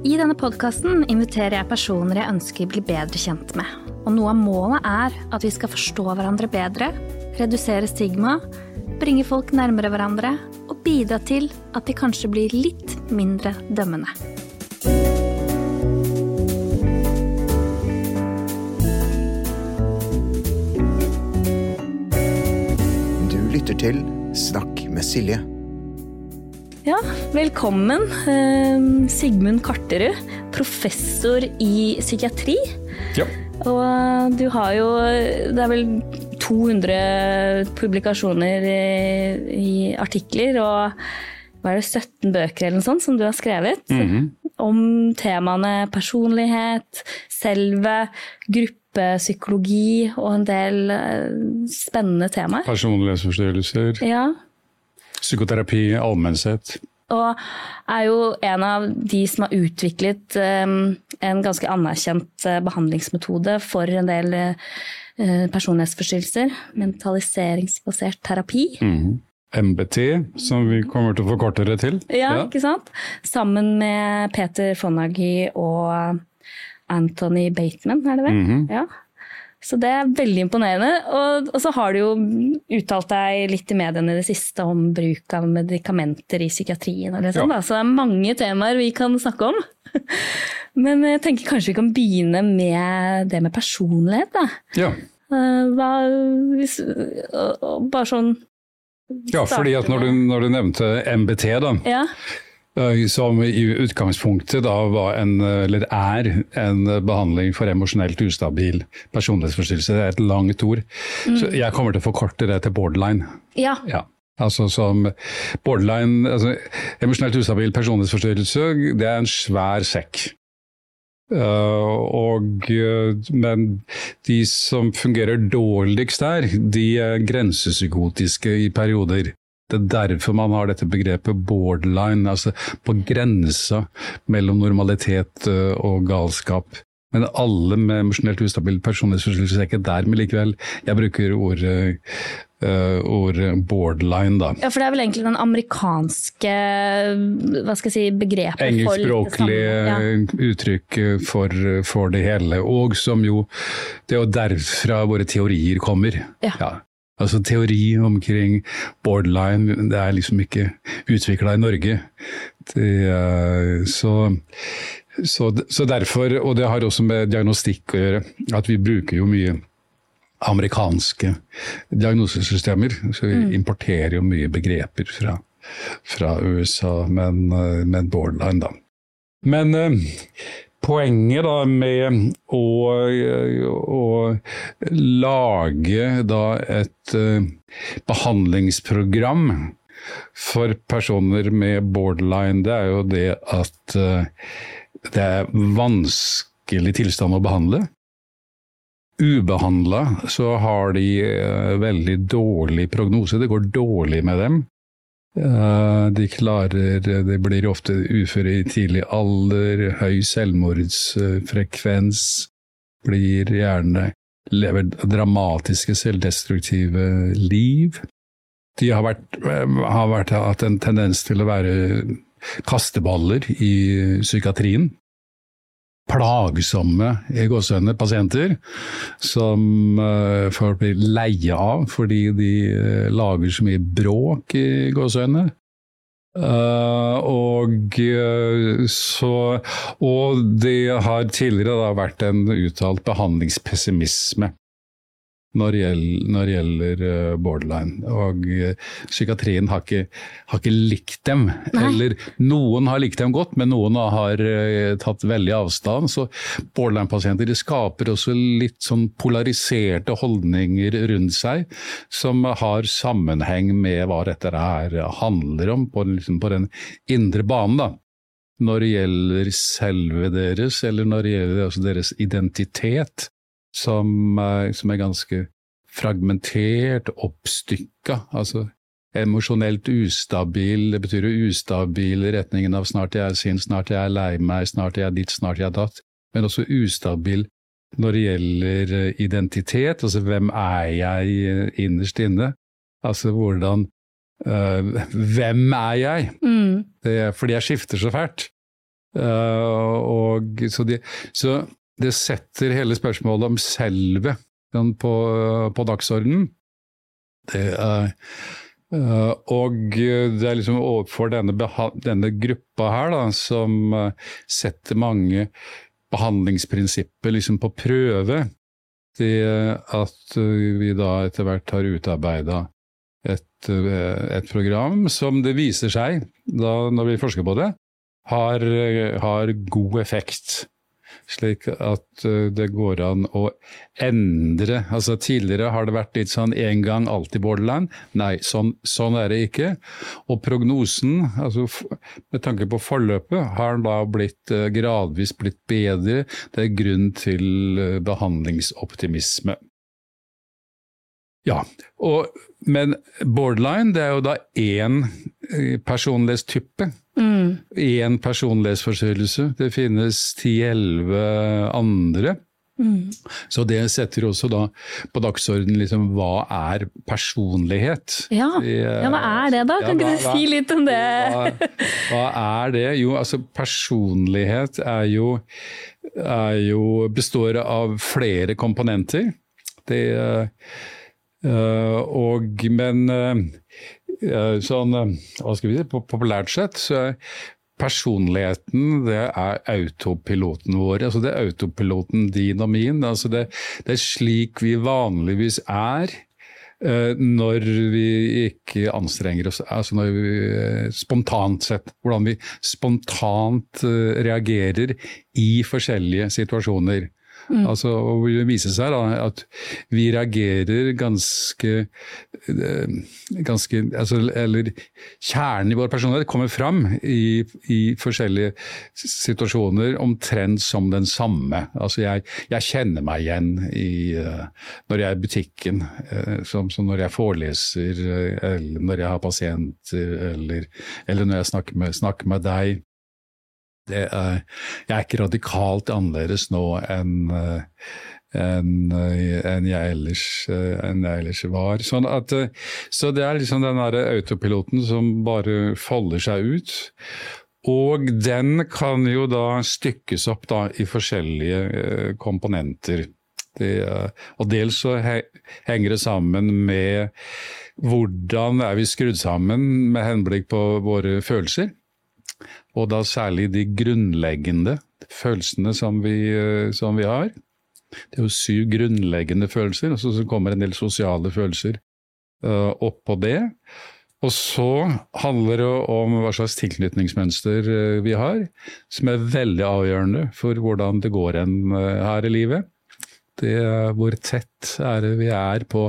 I denne podkasten inviterer jeg personer jeg ønsker blir bli bedre kjent med. Og noe av målet er at vi skal forstå hverandre bedre, redusere stigma, bringe folk nærmere hverandre og bidra til at de kanskje blir litt mindre dømmende. Du lytter til Snakk med Silje. Ja, velkommen, eh, Sigmund Karterud, professor i psykiatri. Ja. Og du har jo Det er vel 200 publikasjoner i, artikler og hva er det, 17 bøker eller noe sånt som du har skrevet? Om temaene personlighet, selve, gruppepsykologi og en del eh, spennende temaer. Personlighetsforstyrrelser, Ja, psykoterapi allmenn sett. Og er jo en av de som har utviklet eh, en ganske anerkjent eh, behandlingsmetode for en del eh, personlighetsforstyrrelser. Mentaliseringsbasert terapi. MBT, som vi kommer til å forkorte det til. Ja, ikke sant? Sammen med Peter Fonagy og Anthony Bateman, er det det? Ja. Så det er veldig imponerende. Og, og så har du jo uttalt deg litt i mediene i det siste om bruk av medikamenter i psykiatrien. Og det sånt, Ja. Så det er mange temaer vi kan snakke om. Men jeg tenker kanskje vi kan begynne med det med personlighet. Da. Ja. Eh, Hva, hvis, bare sånn ja, fordi at når du, når du nevnte MBT, da, Ja. Eh, som i utgangspunktet da var en, eller er en behandling for emosjonelt ustabil personlighetsforstyrrelse, det er et langt ord. Så jeg kommer til å forkorte det til borderline. ja. Ja. Altså som borderline, altså emosjonelt ustabil personlighetsforstyrrelse, det er en svær sekk. Uh, og, men de som fungerer dårligst der, de er grensepsykotiske i perioder. Det er derfor man har dette begrepet borderline, altså på grensa mellom normalitet uh, og galskap. Men alle med emosjonelt ustabil personlighetsforstyrrelse er ikke der, men likevel. Jeg bruker ordet uh, ord borderline, da. Ja, for det er vel egentlig den amerikanske hva skal jeg si, begrepet Engelskspråklig. Ja. uttrykk for, for det hele. Og som jo Det er jo derfra våre teorier kommer. Ja. Altså Teori omkring borderline, det er liksom ikke utvikla i Norge. Det, er- så, så, så derfor, og det har også med diagnostikk å gjøre, at vi bruker jo mye amerikanske diagnosesystemer. Så vi importerer jo mye begreper fra, fra USA, men, eh, men borderline, da. Men eh, poenget da med å, å lage da et eh, behandlingsprogram for personer med borderline, det er jo det at eh, det er vanskelig tilstand å behandle. Ubehandla så har de eh, veldig dårlig prognose, det går dårlig med dem. Eh, De klarer De blir ofte uføre i tidlig alder, høy selvmordsfrekvens, blir gjerne lever dramatiske selvdestruktive liv. De har, vært, eh, har vært, hatt en tendens til å være kasteballer i psykiatrien plagsomme gåsehudene pasienter som uh, folk blir leie av fordi de eh, lager så mye bråk i gåsehudene. Uh, og eh, så Og det har tidligere vært en uttalt behandlingspessimisme når det gjelder, når det gjelder borderline. Og eh, psykiatrien har ikke, har ikke likt dem. Nei. Eller noen har likt dem godt, men noen har eh, tatt veldig avstand. Så borderline-pasienter skaper også litt sånn polariserte holdninger rundt seg, som har sammenheng med hva dette her handler om på, liksom på den indre banen. da når det gjelder selve deres, eller når det gjelder altså deres identitet, som, er- som er ganske fragmentert, oppstykka. Altså emosjonelt ustabil, det betyr jo ustabil i retningen av snart jeg er sint, snart jeg er lei meg, snart jeg er ditt, snart jeg er datt, men også ustabil når det gjelder eh, identitet, altså hvem er jeg eh, innerst inne? Altså hvordan eh, Hvem er jeg? Mm. Det fordi jeg skifter så fælt. Uh, og, så, de, så, det setter hele spørsmålet om selve på, på dagsordenen. Uh, og det er liksom overfor denne, denne gruppa her, da, som uh, setter mange behandlingsprinsipper liksom på prøve. Det at uh, vi da etter hvert har utarbeida et, et, program som det viser seg, da, når vi forsker på det, har, har god effekt. Slik at eh, det går an å endre. Altså Tidligere har det vært litt sånn én gang, alltid borderline. Nei, sånn, sånn, er det ikke. Og prognosen, altså med tanke på forløpet, har da blitt eh, gradvis blitt bedre. Det er grunn til eh, behandlingsoptimisme. Ja, og, men borderline det er jo da én personlighetstype. Én mm. personlighetsforstyrrelse. Det finnes ti-elleve andre. Mm. Så det setter også da på dagsordenen liksom, hva er personlighet? Ja. ja, hva er det da? Kan ja, ikke du si litt om det? Hva, hva, er det? Jo, altså personlighet er jo, er jo består av flere komponenter. Det, øh, og, men uh, sånn, eh, hva skal vi si, populært sett så er personligheten det er autopiloten vår. altså Det er autopiloten din og min. altså Det, det er slik vi vanligvis er uh, når vi ikke anstrenger oss. altså når vi, Spontant sett. Hvordan vi spontant reagerer i forskjellige situasjoner. Mm. Altså, og det viser seg da, at vi reagerer ganske, eh, ganske altså, Eller kjernen i vår personlighet kommer fram i, i, forskjellige situasjoner omtrent som den samme. Altså, jeg, jeg kjenner meg igjen i, uh, når jeg er i butikken, uh, som, som, når jeg foreleser, eller når jeg har pasienter, eller, eller når jeg snakker med, snakker med deg. Er, jeg er ikke radikalt annerledes nå enn enn en jeg, ellers, en jeg ellers var. Sånn at, så det er liksom den derre autopiloten som bare folder seg ut. Og den kan jo da stykkes opp da i forskjellige eh, komponenter. Det, og dels så henger det sammen med hvordan er vi skrudd sammen med henblikk på våre følelser. Og da særlig de grunnleggende følelsene som vi, eh, som vi har. Det er jo syv grunnleggende følelser, og så kommer en del sosiale følelser uh, oppå det. Og så handler det om hva slags tilknytningsmønster uh, vi har, som er veldig avgjørende for hvordan det går en her i livet. Det, hvor tett er det vi er på,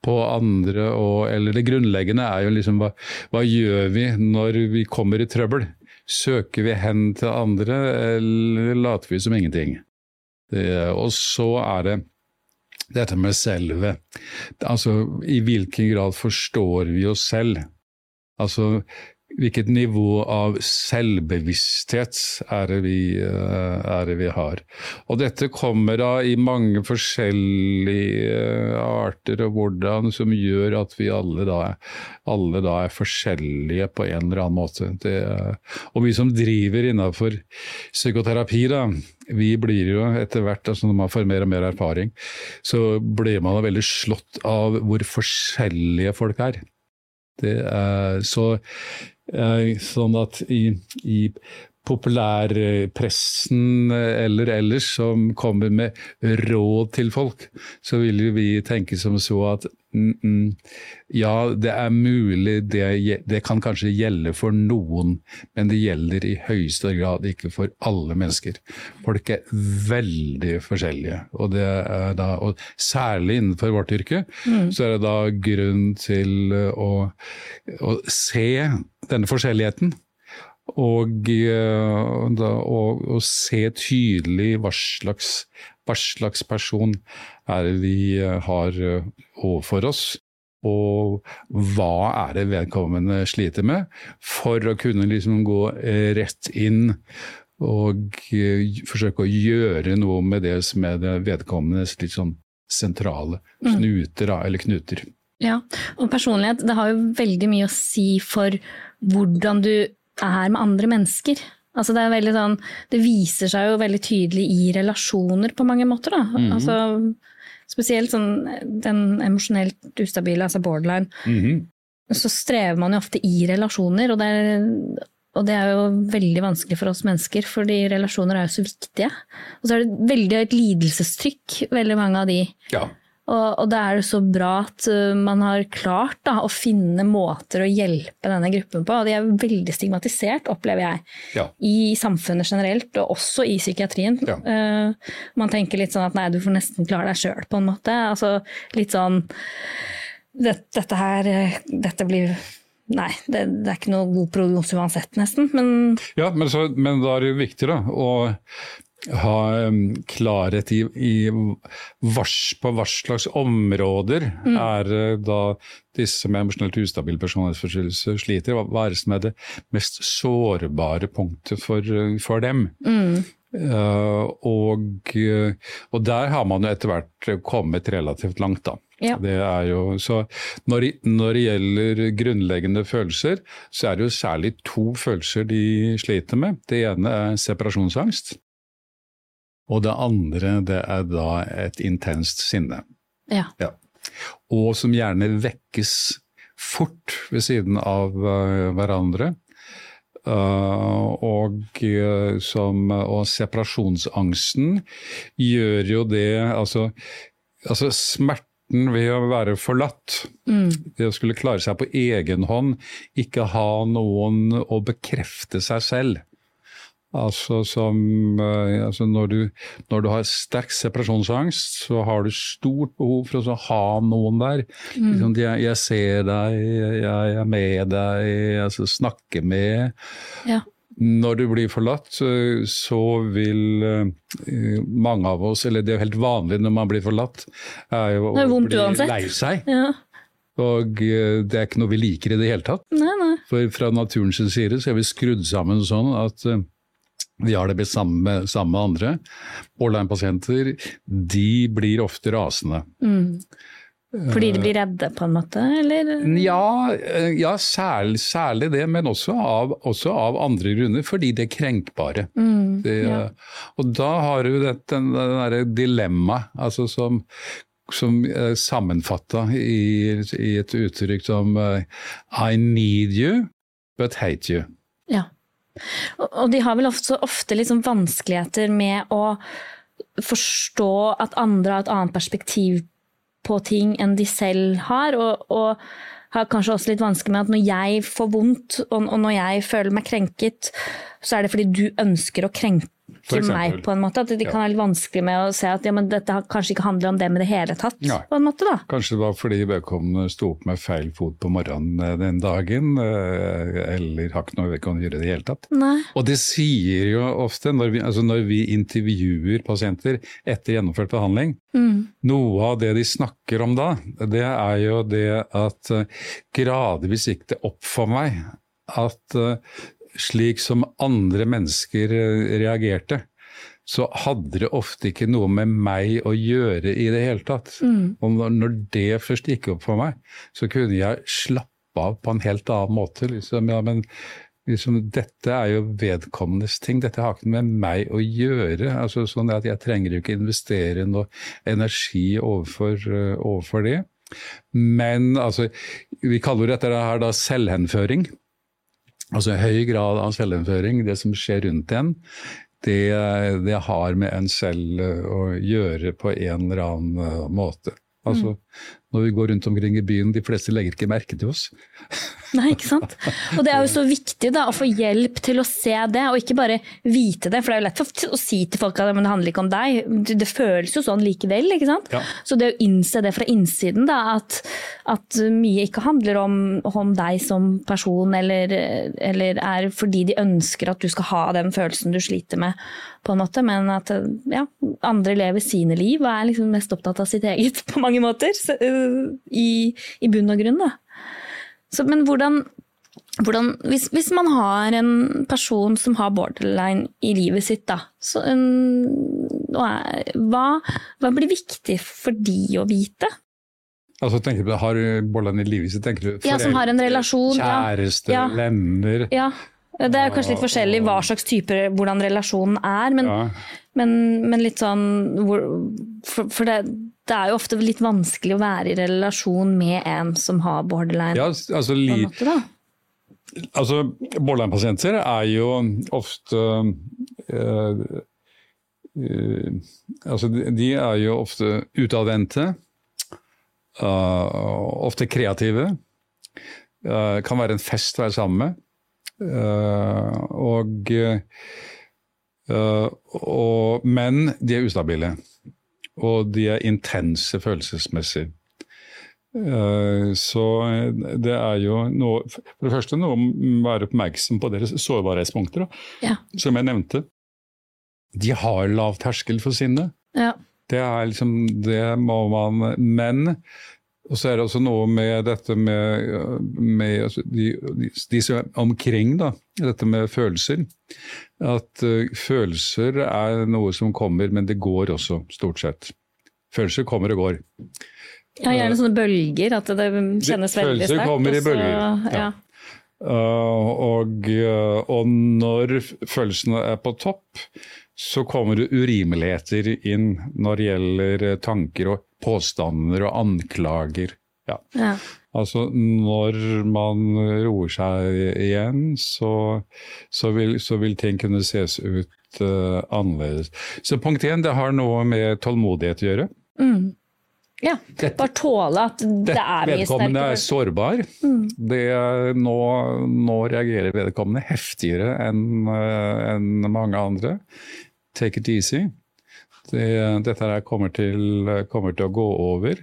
på andre, og, eller det grunnleggende er jo liksom hva, hva gjør vi når vi kommer i trøbbel? Søker vi hen til andre, eller later vi som ingenting? Det, og så er det dette med selve. Altså, i hvilken grad forstår vi oss selv? Altså, hvilket nivå av selvbevissthet er det, vi, eh, er det vi, har. Og dette kommer da i mange forskjellige eh, arter og hvordan, som gjør at vi alle da, alle da er forskjellige på en eller annen måte. Det, og vi som driver innenfor psykoterapi, da, vi blir jo etter hvert, altså når man får mer og mer erfaring, så blir man veldig slått av hvor forskjellige folk er. Det er så sånn at i, i populærpressen eller ellers som kommer med råd til folk, så vil vi tenke som så at mm, mm, ja, det er mulig, det, det, kan kanskje gjelde for noen, men det gjelder i høyeste grad ikke for alle mennesker. Folk er veldig forskjellige, og, da, og særlig innenfor vårt yrke mm. så er det da grunn til å, å se denne forskjelligheten og, eh, da, og, og, se tydelig hva slags, hva slags person er det vi eh, har eh, overfor oss. Og hva er det vedkommende sliter med, for å kunne liksom gå rett inn og forsøke å gjøre noe med det som er det vedkommendes litt sånn sentrale knuter, mm. eller knuter. Ja, og personlighet det har jo veldig mye å si for hvordan du er med andre mennesker. Altså det, er sånn, det viser seg jo veldig tydelig i relasjoner på mange måter. Da. -hmm. Altså, spesielt sånn den emosjonelt ustabile, altså borderline. Mhm. Så strever man jo ofte i relasjoner, og det, er, og det er jo veldig vanskelig for oss mennesker, fordi relasjoner er jo så viktige. Og så er det veldig høyt lidelsestrykk, veldig mange av de. Ja. Og, og det er jo så bra at uh, man har klart da, å finne måter å hjelpe denne gruppen på. Og de er veldig stigmatisert, opplever jeg, Ja. i samfunnet generelt, og også i psykiatrien. Ja. Uh, man tenker litt sånn at nei, du får nesten klare deg sjøl, på en måte. Altså litt sånn dette, Dette her, uh, dette blir Nei, det, det er ikke noe god prognose uansett, nesten. Men Ja, men, så, men da er det jo viktig da, å ha um, klarhet i, i vars, på hva slags områder er eh, da disse med emosjonelt ustabil personlighetsforstyrrelse sliter. Hva, hva er det som er det mest sårbare punktet for, eh, for dem? Eh, og, eh, og der har man jo etter hvert kommet relativt langt, da. Ja. Det er jo, så når, når det gjelder grunnleggende følelser, så er det jo særlig to følelser de sliter med. Det ene er separasjonsangst. Og det andre det er da et intenst sinne. ja. Og som gjerne vekkes fort ved siden av eh, hverandre. Eh, og, eh, som, og separasjonsangsten gjør jo det Altså, altså smerten ved å være forlatt, det å skulle klare seg på egen hånd, ikke ha noen å bekrefte seg selv. Altså som eh, altså når, du, når du har sterk separasjonsangst, så har du stort behov for å ha noen der. Liksom, jeg, jeg ser deg, jeg er med deg, altså snakke med. ja. Når du blir forlatt, så, vil eh, mange av oss, eller det er jo helt vanlig når man blir forlatt, er jo å bli uansett. lei seg. ja. Og eh, det er ikke noe vi liker i det hele tatt. Nei, nei. For fra naturens side så er vi skrudd sammen sånn at eh, vi har det best sammen med, sammen med andre. Borderline-pasienter de blir ofte rasende. Fordi de blir redde, på en måte? Eller? Ja, eh, ja særlig, særlig det, men også av, også av andre grunner, fordi det er krenkbare. det, ja. Og da har du det, den, den derre dilemmaet altså som, som er sammenfatta i, i et uttrykk som eh, I need you, but hate you. Og de har vel ofte, ofte liksom vanskeligheter med å forstå at andre har et annet perspektiv på ting enn de selv har. Og, og har kanskje også litt vanskelig med at når jeg får vondt, og, og når jeg føler meg krenket, så er det fordi du ønsker å krenke Eksempel. meg, på en måte. At de Ja. kan ha litt vanskelig med å se at ja, men dette kanskje ikke handler om dem i det hele tatt. Nei. på en måte da. Kanskje det var fordi vedkommende sto opp med feil fot på morgenen eh, den dagen, eh, eller har ikke noe vedkommende å gjøre i det hele tatt. Nei. Og det sier jo ofte, når vi, altså når vi intervjuer pasienter etter gjennomført behandling, noe av det de snakker om da, det er jo det at eh, gradvis gikk det opp for meg at slik som andre mennesker eh, reagerte, så hadde det ofte ikke noe med meg å gjøre i det hele tatt. Og når, når det først gikk opp for meg, så kunne jeg slappe av på en helt annen måte. Liksom, ja, men liksom, dette er jo vedkommendes ting, dette har ikke med meg å gjøre. Altså, sånn at Jeg trenger jo ikke investere noe energi overfor, uh, overfor det. Men altså, vi kaller dette her da selvhenføring. Altså høy grad av selvinnføring, det som skjer rundt en, det, det har med en selv å gjøre på en eller annen eh, måte. Altså, Når vi går rundt omkring i byen, de fleste legger ikke merke til oss. Nei, ikke sant? Og det er jo så viktig da, å få hjelp til å se det, og ikke bare vite det. For det er jo lett for, å si til folk at det handler ikke om deg. Det- Det føles jo sånn likevel. ikke sant? Ja. Så det å innse det fra innsiden, da, at, at mye ikke handler om, om deg som person, eller, eller er fordi de ønsker at du skal ha den følelsen du sliter med, på en måte, men at ja, andre lever sine liv og er liksom mest opptatt av sitt eget på mange måter. Så, øh, i, I bunn og grunn, da. Så, men hvordan, hvordan hvis, hvis man har en person som har borderline i livet sitt, da, så, hva, hva blir viktig for de å vite? Altså, tenker du, Har Borland i livet sitt, tenker du Ja, som har en relasjon, kjæreste, Ja. venner? Ja, Det er kanskje litt forskjellig hva slags type, hvordan relasjonen er, men, Ja. men, men litt sånn For, for det, det er jo ofte litt vanskelig å være i relasjon med en som har borderline. Ja, altså, li, måte, altså Borderline-pasienter er jo ofte øh, øh, altså de, er jo ofte utadvendte, Øh, ofte kreative. kan være en fest å være sammen med. Eh, og, eh, og, men de er ustabile. Og de er intense følelsesmessig. Eh, Så det er jo noe For det første noe om å være oppmerksom på deres sårbarhetspunkter, Ja. som jeg nevnte. De har lav terskel for sinne. Ja. Det er liksom Det må man Men og så er det også noe med dette med, med altså de, de, som er omkring, da, dette med følelser. At uh, følelser er noe som kommer, men det går også, stort sett. Følelser kommer og går. ja, gjerne sånne bølger, at det kjennes veldig Følelser kommer kommer i bølger, Ja. ja. Uh, og, og når følelsene er på topp, så kommer det urimeligheter inn når det gjelder uh, tanker og påstander og anklager. Ja. Ja. Altså når man roer seg igjen, så, så, vil, så vil ting kunne ses ut uh, annerledes. Så punkt én, det har noe med tålmodighet å gjøre. Mm. ja. Dette- Bare tåle at det er mye Vedkommende er sårbar. sårbar. Det er, nå, nå reagerer vedkommende heftigere enn en enn mange andre. Take it easy. Det, dette her kommer til, kommer til å gå over.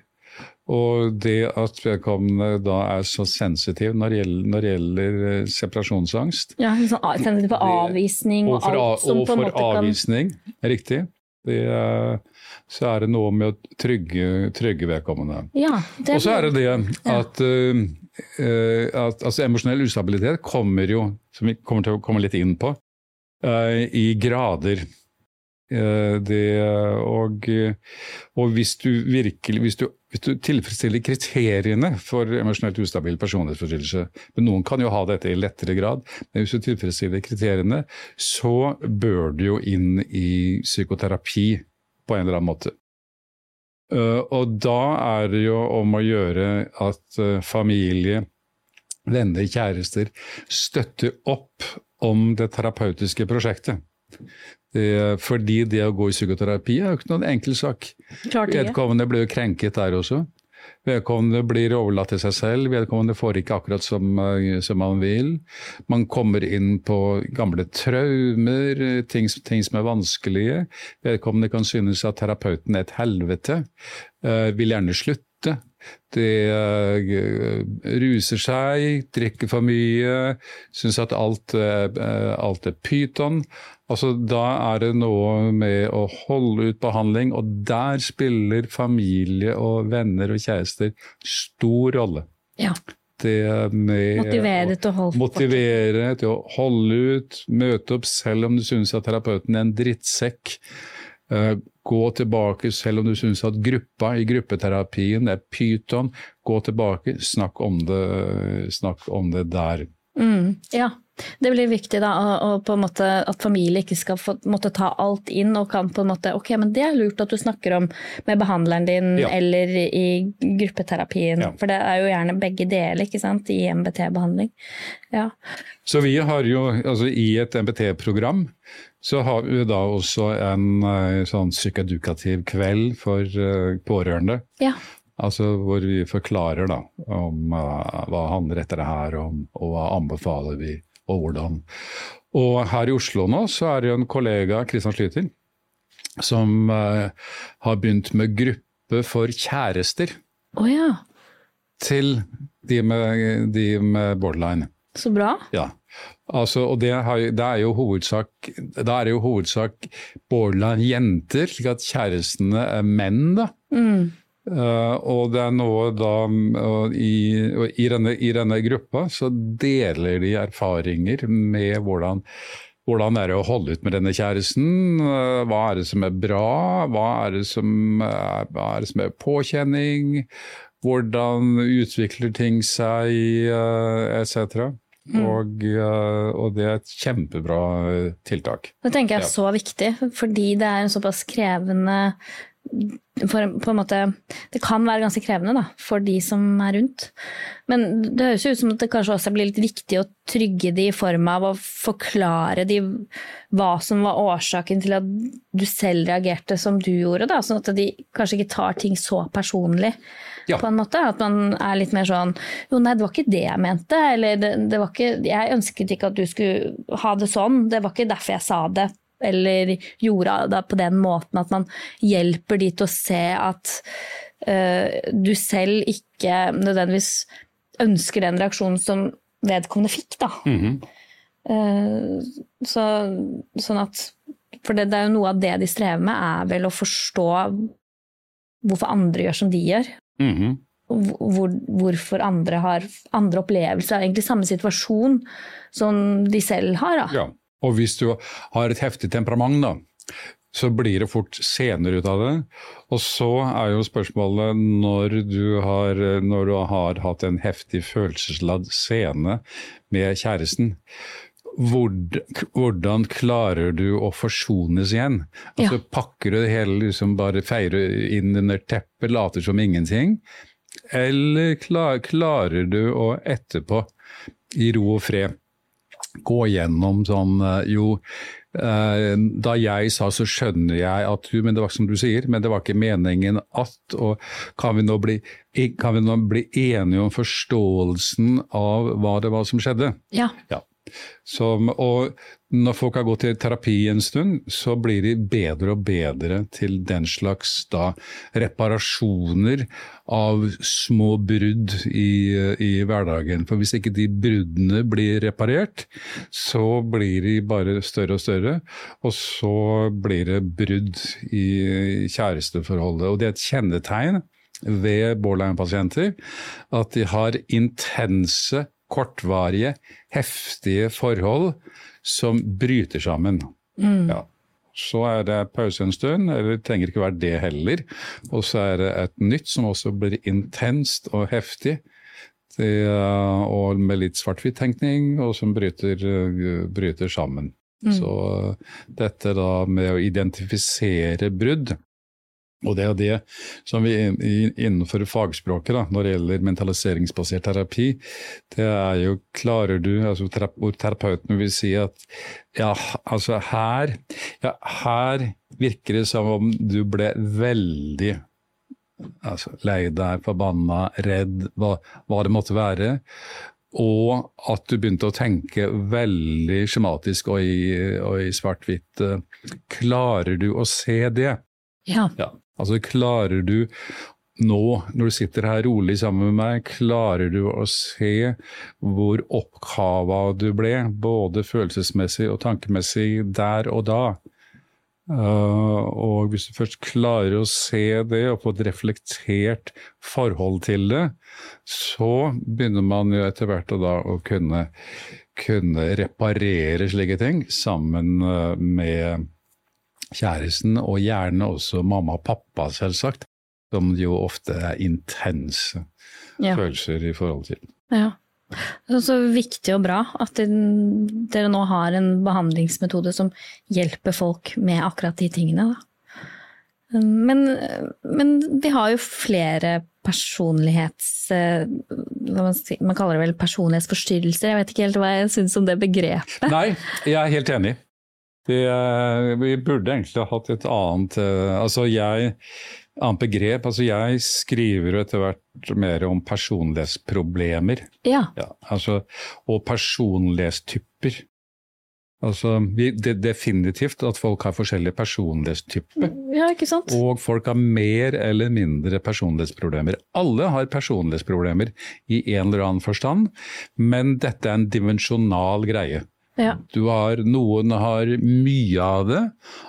Og det at vedkommende da er så sensitiv når det gjelder, når det gjelder eh, separasjonsangst Ja, sånn, sensitiv for avvisning og, for, alt som på en måte kan Og for avvisning, riktig. Det, så er det noe med å trygge, trygge vedkommende. Ja, det Og så er det det at, ja. uh, at altså emosjonell ustabilitet kommer jo, som vi kommer til å komme litt inn på, uh, i grader. Uh, det, og, og hvis du virkelig hvis du, hvis du tilfredsstiller kriteriene for emosjonelt ustabil personlighetsforstyrrelse Men noen kan jo ha dette i lettere grad, men hvis du tilfredsstiller kriteriene, så bør du jo inn i psykoterapi på en eller annen måte. Uh, og da er det jo om å gjøre at uh, familie, venner, kjærester støtter opp om det terapeutiske prosjektet. Det, fordi det å gå i psykoterapi er jo ikke noen enkel sak. Vedkommende blir jo krenket der også. Vedkommende blir overlatt til seg selv, vedkommende får ikke akkurat som, eh, som man vil. Man kommer inn på gamle traumer, eh, ting, ting som er vanskelige. Vedkommende kan synes at terapeuten er et helvete, eh, vil gjerne slutte. Det eh, ruser seg, drikker for mye, syns at alt, eh, alt er pyton. Altså, da er det noe med å holde ut behandling, og der spiller familie og venner og kjærester stor rolle. Ja. Det med Motivere til å holde Motivere til å holde ut, møte opp selv om du syns at terapeuten er en drittsekk. Gå tilbake selv om du syns at gruppa i gruppeterapien er pyton. Gå tilbake, snakk om det, snakk om det der. Mm, ja, det blir viktig da, og, og måte at familie ikke skal få, måtte ta alt inn og kan på en måte Ok, men det er lurt at du snakker om med behandleren din Ja. eller i gruppeterapien. Ja. For det er jo gjerne begge deler ikke sant, i MBT-behandling. Ja. Så vi har jo, altså i et MBT-program, så har vi da også en eh, sånn psykedukativ kveld for eh, pårørende. ja. Altså hvor vi forklarer da om uh, hva handler dette her om, og hva anbefaler vi, og hvordan. Og her i Oslo nå så er det jo en kollega, Kristian Slyter, som uh, har begynt med gruppe for kjærester Å ja, til de med, de med borderline. så bra. Ja. Altså, og det, har, det er jo hovedsak Da er det jo hovedsak borderline jenter, slik at kjærestene er menn, da. Mm. Uh, og det er noe da og i, og i, denne, I denne gruppa så deler de erfaringer med hvordan hvordan er det å holde ut med denne kjæresten? Eh, Hva er det som er bra? Hva er det som er, er, det som er påkjenning? Hvordan utvikler ting seg, eh, etc. Mm. Og, eh, og det er et kjempebra eh, tiltak. Det tenker jeg er Ja. så viktig, fordi det er en såpass krevende for, på en måte, Det kan være ganske krevende da, for de som er rundt. Men det høres jo ut som at det kanskje også blir litt viktig å trygge de i form av å forklare de hva som var årsaken til at du selv reagerte som du gjorde. Da, sånn at de kanskje ikke tar ting så personlig. Ja. på en måte, At man er litt mer sånn Jo, nei, det var ikke det jeg mente. Eller det, det var ikke, jeg ønsket ikke at du skulle ha det sånn. Det var ikke derfor jeg sa det. Eller gjorde det på den måten at man hjelper de til å se at uh, du selv ikke nødvendigvis ønsker den reaksjonen som vedkommende fikk. Da. Mm -hmm. uh, så, sånn at For det, det er jo noe av det de strever med, er vel å forstå hvorfor andre gjør som de gjør. Mhm. Hvor, hvorfor andre har andre opplevelser av egentlig samme situasjon som de selv har. Da. Ja. Og hvis du har et heftig temperament, da, så blir det fort scener ut av det. Og så er jo spørsmålet når du har, når du har hatt en heftig følelsesladd scene med kjæresten, hvordan klarer du å forsones igjen? Altså Ja. Pakker du det hele liksom bare feirer inn under teppet, later som ingenting? Eller klar, klarer du å etterpå, i ro og fred, gå gjennom sånn eh, Jo, eh, da jeg sa så skjønner jeg at du Men det var ikke som du sier, men det var ikke meningen at. Og kan vi nå bli, kan vi nå bli enige om forståelsen av hva det var som skjedde? Ja. Ja. Som, og når folk har gått i terapi en stund, så blir de bedre og bedre til den slags da, reparasjoner av små brudd i, i hverdagen. For hvis ikke de bruddene blir reparert, så blir de bare større og større. Og så blir det brudd i kjæresteforholdet. Og det er et kjennetegn ved borderline-pasienter at de har intense kortvarige, heftige forhold som bryter sammen. Ja. Så er det pause en stund, eller det trenger ikke være det heller. Og så er det et nytt som også blir intenst og heftig. Det, uh, og med litt svart-hvitt-tenkning, og som bryter, uh, bryter sammen. Så uh, dette da med å identifisere brudd, og det er det som vi innenfor fagspråket, da, når det gjelder mentaliseringsbasert terapi, det er jo klarer du, altså hvor terapeuten vil si at ja, altså her, ja, her virker det som om du ble veldig altså, lei deg, forbanna, redd, hva, hva det måtte være. Og at du begynte å tenke veldig skjematisk og i, og i svart-hvitt. Klarer du å se det? Ja. Ja. Altså klarer du nå, når du sitter her rolig sammen med meg, klarer du å se hvor oppkava du ble, både følelsesmessig og tankemessig, der og da? Uh, og hvis du først klarer å se det og få et reflektert forhold til det, så begynner man jo etter hvert da å kunne, kunne reparere slike ting sammen uh, med kjæresten, og gjerne også mamma og pappa, selvsagt. Som jo ofte er intense Ja. følelser i forhold til. ja. Det er så viktig og bra at dere nå har en behandlingsmetode som hjelper folk med akkurat de tingene. Men, men vi har jo flere personlighets... Hva man, man kaller det vel personlighetsforstyrrelser. Jeg vet ikke helt hva jeg syns om det begrepet. Nei, jeg er helt enig. Det, vi burde egentlig ha hatt et annet Altså, jeg annet begrep. Altså, jeg skriver etter hvert mer om personlighetsproblemer. Ja. Ja, altså, og personlighetstyper. Altså, vi, det definitivt at folk har forskjellige personlighetstyper. ja, ikke sant? Og folk har mer eller mindre personlighetsproblemer. Alle har personlighetsproblemer i en eller annen forstand, men dette er en dimensjonal greie. Ja. Du har, noen har mye av det,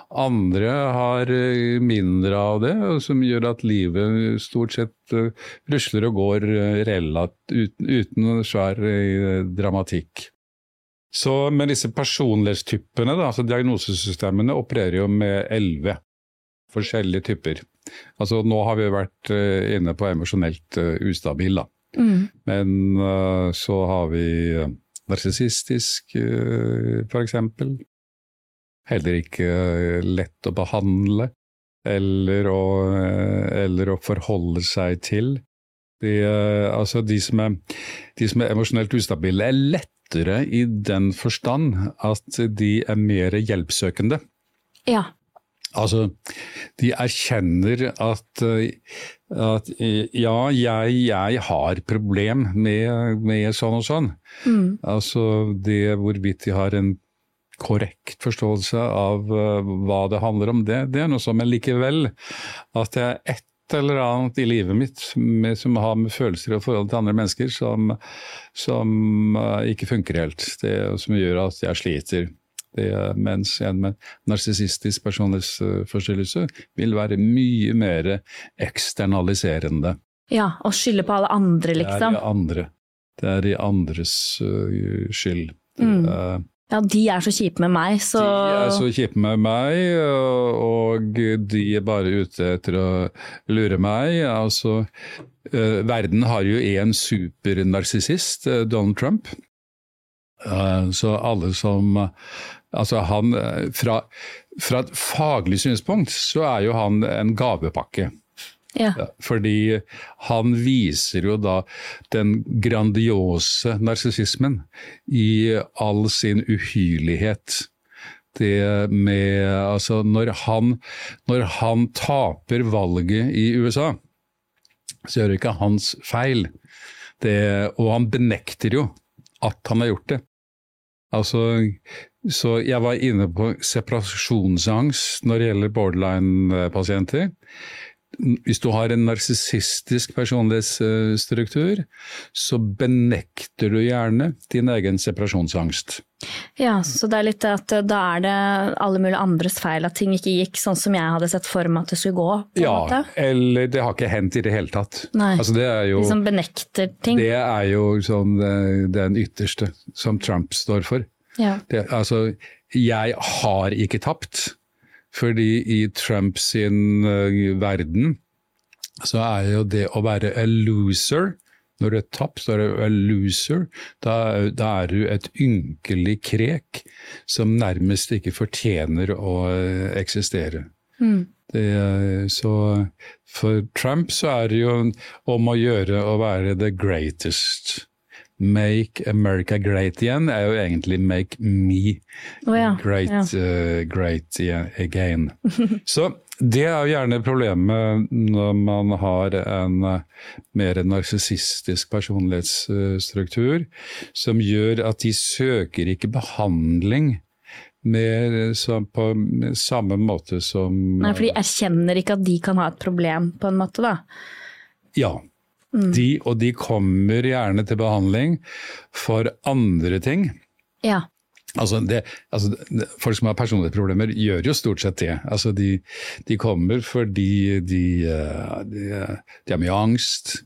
andre har eh, mindre av det, som gjør at livet stort sett uh, rusler og går uh, relativt uten, uten svær dramatikk. Så, men disse personlighetstypene, da, altså diagnosesystemene, opererer jo med elleve forskjellige typer. Altså Nå har vi vært inne på emosjonelt ustabil, da. Mm. Men så har vi narsissistisk, f.eks. Heller ikke lett å behandle eller å, eller å forholde seg til. De, altså de som er, de som er emosjonelt ustabile, er lettere i den forstand at de er mer hjelpsøkende. Ja. Altså, de erkjenner at, at ja, jeg, jeg, har problem med, med sånn og sånn. Mm. Altså det hvorvidt de har en korrekt forståelse av uh, hva det handler om, det, det er noe som Men likevel at det er ett eller annet i livet mitt med, som har med følelser og forhold til andre mennesker som, som uh, ikke funker helt. Det som gjør at jeg sliter. Det, mens en med narsissistisk personlighetsforstyrrelse vil være mye mer eksternaliserende. Ja, og skylde på alle andre, liksom. Det er i andre. Det er de andres uh, skyld. Mm. Uh, ja, de er så kjipe med meg, så De er så kjipe med meg, og de er bare ute etter å lure meg. Altså, uh, verden har jo én supernarsissist, Donald Trump. Så alle som Altså, han fra, fra et faglig synspunkt så er jo han en gavepakke. Ja. Fordi han viser jo da den grandiose narsissismen i all sin uhyrlighet. Det med Altså, når han, når han taper valget i USA, så gjør det ikke hans feil. Det, og han benekter jo at han har gjort det. Altså, så jeg var inne på separasjonsangst når det gjelder borderline-pasienter hvis du har en narsissistisk personlighetsstruktur, så benekter du gjerne din egen separasjonsangst. Ja, så det er litt at da er det alle mulige andres feil at ting ikke gikk sånn som jeg hadde sett for meg at det skulle gå? ja, måte. eller det har ikke hendt i det hele tatt. Nei, altså, det er jo, liksom benekter ting? Det er jo sånn den ytterste som Trump står for. Ja. Det, altså, jeg har ikke tapt. Fordi i Trumps sin uh, verden så er jo det å være a loser når du er tapt, så er du a loser. Da, da, er du et ynkelig krek som nærmest ikke fortjener å uh, eksistere. Mm. Det, så for Trump så er det jo om å gjøre å være the greatest. Make America Great Again er jo egentlig Make Me oh, ja. Great, ja. uh, great Again. Så det er jo gjerne problemet når man har en uh, mer narsissistisk personlighetsstruktur, som gjør at de søker ikke behandling med, på samme måte som Nei, For de erkjenner ikke at de kan ha et problem, på en måte, da? Ja. Mm. De, og de kommer gjerne til behandling for andre ting. Ja. Altså, det, altså Folk som har personlighetsproblemer, gjør jo stort sett det. Altså de, de kommer fordi de, de, de har mye angst.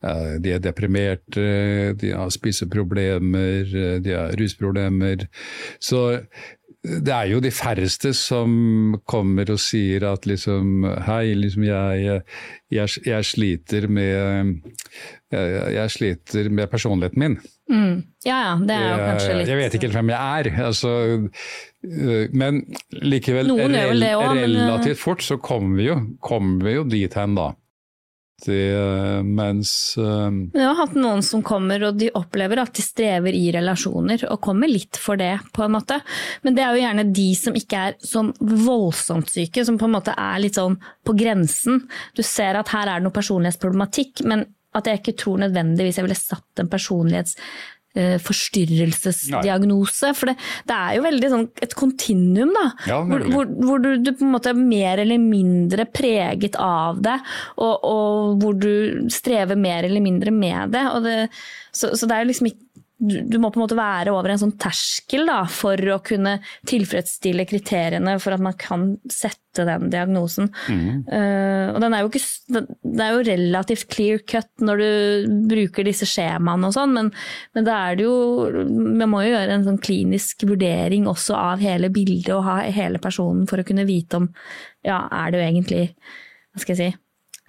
De er deprimerte, de har spiseproblemer, de har rusproblemer. Så det er jo de færreste som kommer og sier at liksom Hei, liksom jeg, jeg, jeg sliter med jeg, jeg, sliter med personligheten min. Mm. Ja ja, det er jo kanskje litt Jeg vet ikke helt hvem jeg er. Altså, men likevel, det også, men- relativt fort så kommer vi jo, kommer vi jo dit hen, da. Det, mens uh, Men jeg har hatt noen som kommer og de opplever at de strever i relasjoner, og kommer litt for det, på en måte. Men det er jo gjerne de som ikke er sånn voldsomt syke, som på en måte er litt sånn på grensen. Du ser at her er det noe personlighetsproblematikk, men at jeg ikke tror nødvendigvis jeg ville satt en personlighets eh, forstyrrelsesdiagnose. For det, det, er jo veldig sånn et kontinuum, da. Ja, hvor, hvor, hvor du, du på en måte er mer eller mindre preget av det, og, og hvor du strever mer eller mindre med det. Og det så, så det er jo liksom ikke du, må på en måte være over en sånn terskel da, for å kunne tilfredsstille kriteriene for at man kan sette den diagnosen. Uh, og den er jo ikke, den- det er jo relativt clear cut når du bruker disse skjemaene og sånn, men, men da er det jo Man må jo gjøre en sånn klinisk vurdering også av hele bildet og ha hele personen for å kunne vite om ja, er jo egentlig Hva skal jeg si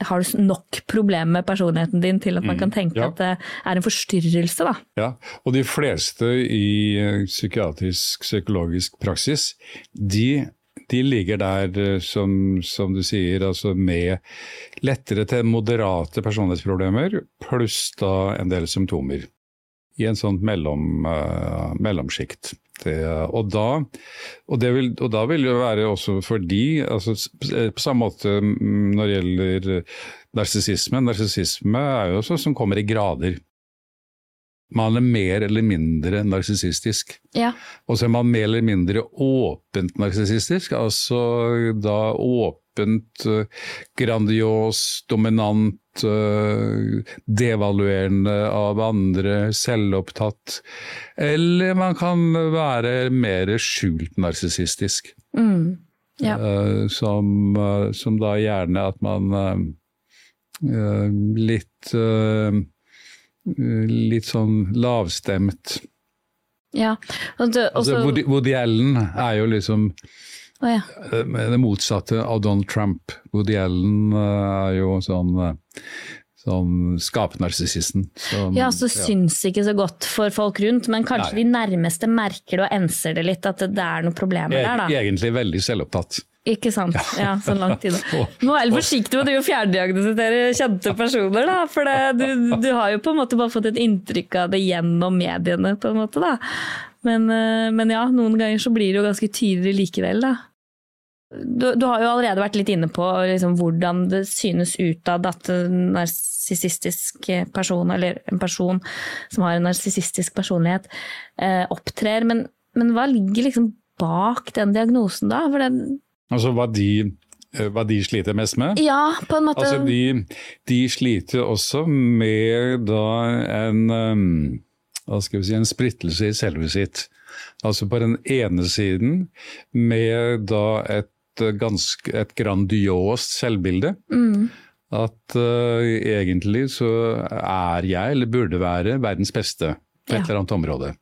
har du nok problemer med personligheten din til at man kan tenke Mm. ja. at det er en forstyrrelse, da. Ja, og de fleste i eh, psykiatrisk psykologisk praksis, de, de ligger der, eh, som, som du sier, altså med lettere til moderate personlighetsproblemer, pluss da en del symptomer. I en sånn mellom, uh, mellomsjikt. Det, og, da, og, det vil, og da vil det være også for de, altså, på samme måte mm, når det gjelder narsissisme. Narsissisme er jo også som kommer i grader. Man er mer eller mindre narsissistisk. Ja. Og så er man mer eller mindre åpent narsissistisk. Altså da åpent, eh, grandios, dominant, eh, devaluerende av andre, selvopptatt. Eller man kan være mer skjult narsissistisk. Mm. ja. Eh, som, eh, som da gjerne at man eh, eh, litt eh, Litt sånn lavstemt. ja. Og det, Altså, Woody, Woody Allen er jo liksom Å ja. eh, det motsatte av Donald Trump. Woody Allen eh, er jo sånn, som sånn Ja, som- Ja, så syns ikke så godt for folk rundt, men kanskje Nei. de nærmeste merker det og enser det litt, at det, er noen problemer der, da. E- Egentlig veldig selvopptatt. Ikke sant. Ja, så lang tid. Du må være litt forsiktig med å fjerndiagnostisere kjente personer, da. For det, du, du har jo på en måte bare fått et inntrykk av det gjennom mediene, på en måte, da. Men, eh, men ja, noen ganger så blir det jo ganske tydelig likevel, da. Du, du har jo allerede vært litt inne på liksom, hvordan det synes utad at en narsissistisk person, eller en person som har en narsissistisk personlighet, eh, opptrer. Men, men hva ligger liksom bak den diagnosen, da? Den, Altså hva de, eh, hva de sliter mest med? ja, på en måte. Altså de, de sliter også med da en um, hva skal vi si, en splittelse i selve sitt. Altså på den ene siden med da et, ganske, et grandiost selvbilde. Mm. At uh, egentlig så er jeg, eller burde være, verdens beste på et Ja. eller annet område.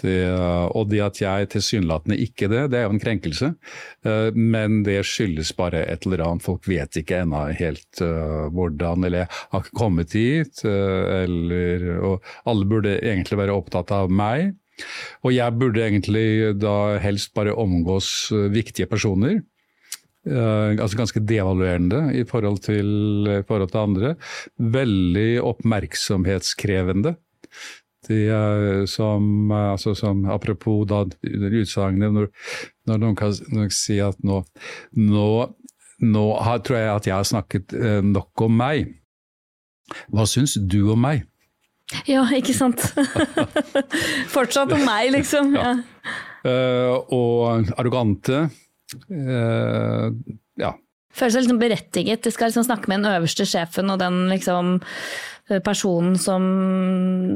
Det, og det at jeg tilsynelatende ikke det, det er jo en krenkelse. Eh, Men det skyldes bare et eller annet. Folk vet ikke ennå helt eh, hvordan, eller har ikke kommet hit. Eller, og alle burde egentlig være opptatt av meg. Og jeg burde egentlig da helst bare omgås eh, viktige personer. Uh, altså ganske devaluerende i forhold til, i forhold til andre. Veldig oppmerksomhetskrevende. De, uh, som, uh, altså som, apropos da utsagnet når, når noen kan noen si at nå, nå, nå har, tror jeg at jeg har snakket nok om meg. Hva syns du om meg? Ja, ikke sant. Fortsatt om meg, liksom. Ja. Uh, og arrogante. Uh, ja. Føler seg liksom berettiget. De skal liksom snakke med den øverste sjefen og den liksom personen som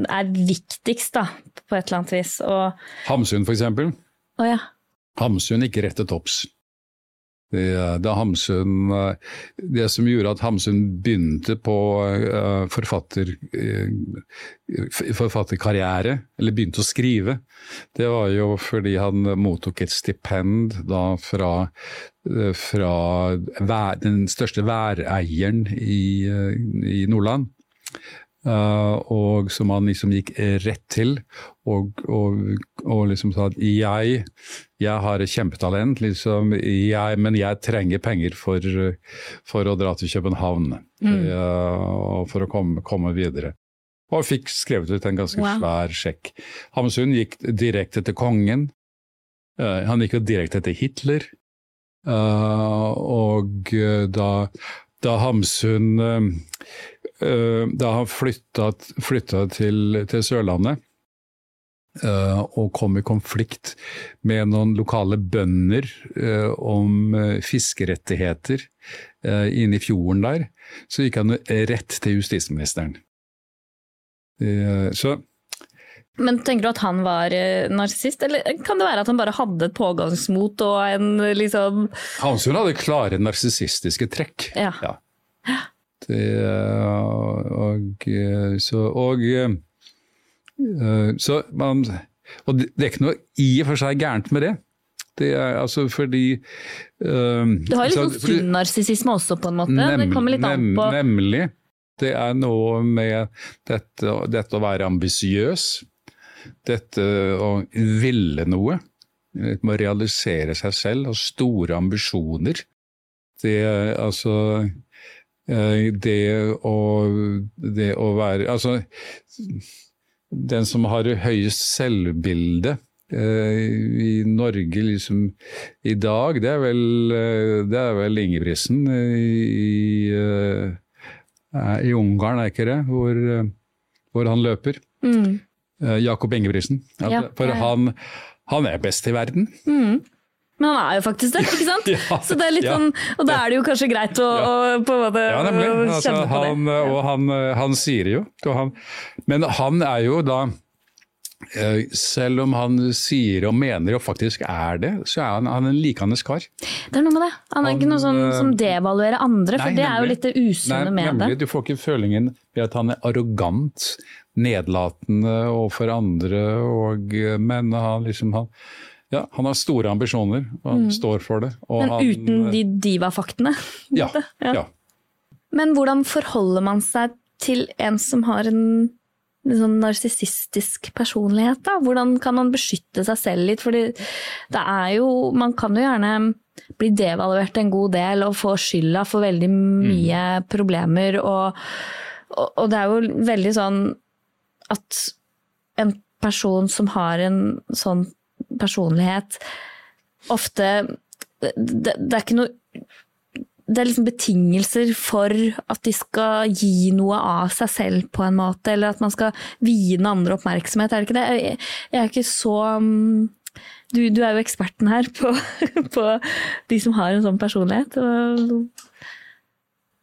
er viktigst, da, på et eller annet vis. Og Hamsun, for eksempel. Oh, ja. Hamsun gikk rett til topps. Det, Hamsun, eh, det som gjorde at Hamsun begynte på eh, forfatter, eh, forfatterkarriere, eller begynte å skrive, det var jo fordi han mottok et stipend da fra, fra den største væreieren i, i Nordland. Uh, og som han liksom gikk rett til, og, og, og liksom sa at jeg, jeg har et kjempetalent, liksom, jeg, men jeg trenger penger for, for å dra til København. Uh, og for å komme, komme videre. Og fikk skrevet ut en ganske Wow. svær sjekk. Hamsun gikk direkte til kongen. Uh, han gikk jo direkte til Hitler. Og da, da Hamsun Da han flytta, flytta til, til Sørlandet uh, og kom i konflikt med noen lokale bønder uh, om fiskerettigheter inne i fjorden der, så gikk han rett til justisministeren. Så Men tenker du at han var eh, narsissist, eller kan det være at han bare hadde et pågangsmot og en eh, liksom Hamsun hadde klare narsissistiske trekk. Ja. Det, og, så, og, eh, så man, og det er ikke noe i og for seg gærent med det. Det er altså fordi um, Du har litt så- sånn sunn narsissisme også, på en måte. det kommer litt an på Nemlig. Det er noe med dette, dette å være ambisiøs. Dette å ville noe. Det må realisere seg selv, ha store ambisjoner. Det altså eh, Det å, det å være Altså, den som har høyest selvbilde eh, i Norge liksom i dag, det er vel, eh, det er vel Ingebrigtsen i, eh, i Ungarn, er ikke det? Hvor, eh, hvor han løper. mm, Eh, Jakob Ingebrigtsen. Ja, for. Han, han er best i verden. mm. Men han er jo faktisk det, ikke sant? Ja, Så det er litt ja. sånn, Og da er det jo kanskje greit å, å på en måte Ja, nemlig. Altså, kjenne på han, det. og han, han sier det jo. Han, men han er jo da eh, selv om han sier og mener og faktisk er det, så er han, han en likandes kar. Det er noe med det. Han er Han, ikke noe sånn, eh, som devaluerer andre, for Nei, det er jo litt det usunne med nemlig, det. Du får ikke følingen ved at han er arrogant, nedlatende overfor andre, og, men han liksom han, ja, han har store ambisjoner, og han står for det. Mm. Men han, uten de divafaktene. Ja, ja, ja. Men hvordan forholder man seg til en som har en sånn narsissistisk personlighet, da? Hvordan kan man beskytte seg selv litt? Fordi det er jo Man kan jo gjerne bli devaluert en god del og få skylda for veldig mye problemer, og, og, og det er jo veldig sånn at en person som har en sånn personlighet, ofte det, det er ikke noe det er liksom betingelser for at de skal gi noe av seg selv på en måte, eller at man skal vie den andre oppmerksomhet, er det ikke det? Jeg, jeg er ikke så um, du, du er jo eksperten her på, på de som har en sånn personlighet.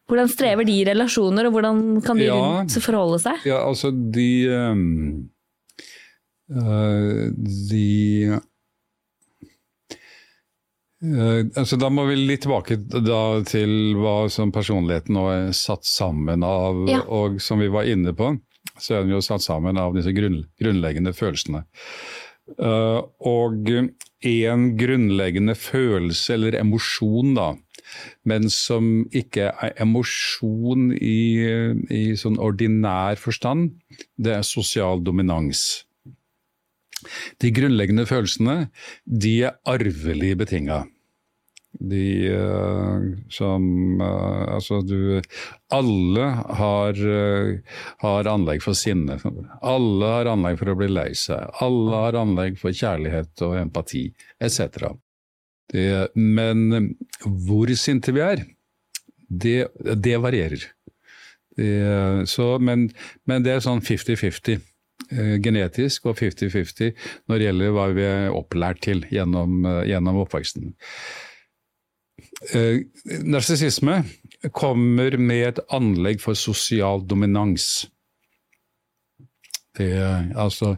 Hvordan strever de i relasjoner, og hvordan kan de Ja. forholde seg? Ja, altså de ehm, eh, De uh, altså Da må vi litt tilbake til hva som personligheten nå er satt sammen av, Ja. og som vi var inne på. Så er den jo satt sammen av disse grunn, grunnleggende følelsene. Uh, og en grunnleggende følelse, eller emosjon, da, men som ikke er emosjon i, i sånn ordinær forstand, det er sosial dominans. De grunnleggende følelsene, de er arvelig betinga. De uh, som uh, Altså, du Alle har, uh, har anlegg for sinne. Alle har anlegg for å bli lei seg. Alle har anlegg for kjærlighet og empati, etc. Men hvor sinte vi er, det, det varierer. Det, så, men, men det er sånn 50-50. Eh, Genetisk og 50-50 når det gjelder hva vi er opplært til gjennom, eh, gjennom oppveksten. Eh, Narsissisme kommer med et anlegg for sosial dominans. Det, altså,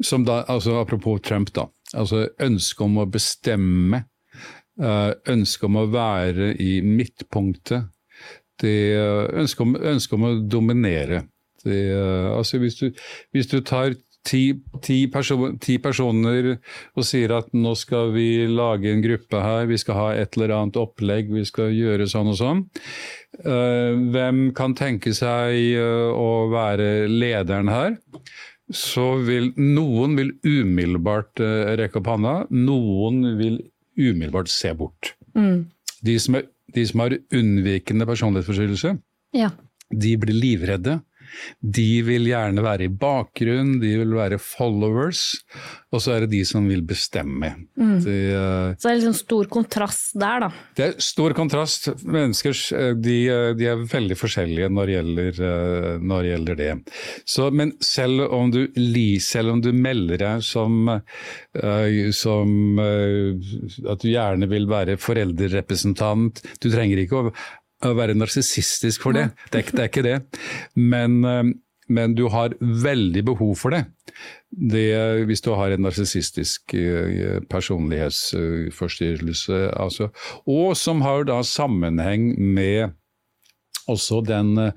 da, altså Apropos Trump, da. Altså ønsket om å bestemme, ønsket om å være i midtpunktet, ønsket om, ønske om å dominere. Det, eh, altså hvis du, hvis du tar ti, ti, person, ti personer og sier at nå skal vi lage en gruppe her, vi skal ha et eller annet opplegg, vi skal gjøre sånn og sånn. Eh, hvem kan tenke seg eh, å være lederen her? Så vil noen vil umiddelbart rekke opp handa, noen vil umiddelbart se bort. Mm. De som, er, de som har unnvikende personlighetsforstyrrelse, Ja. de blir livredde. De vil gjerne være i bakgrunn, de vil være followers, og så er det de som vil bestemme. Mm. De, uh, Så det er liksom stor kontrast der, da. det er stor kontrast. Mennesker eh, de, eh, de er veldig forskjellige når det gjelder, eh, når det, gjelder det. Så, men selv om, du, li- selv om du melder deg som, uh, som at du gjerne vil være foreldrerepresentant Du trenger ikke å, å være narsissistisk for det. Det er, det er ikke det. Men, eh, men du har veldig behov for det. det hvis du har en narsissistisk eh, personlighetsforstyrrelse. Altså, og som har da sammenheng med også den, eh,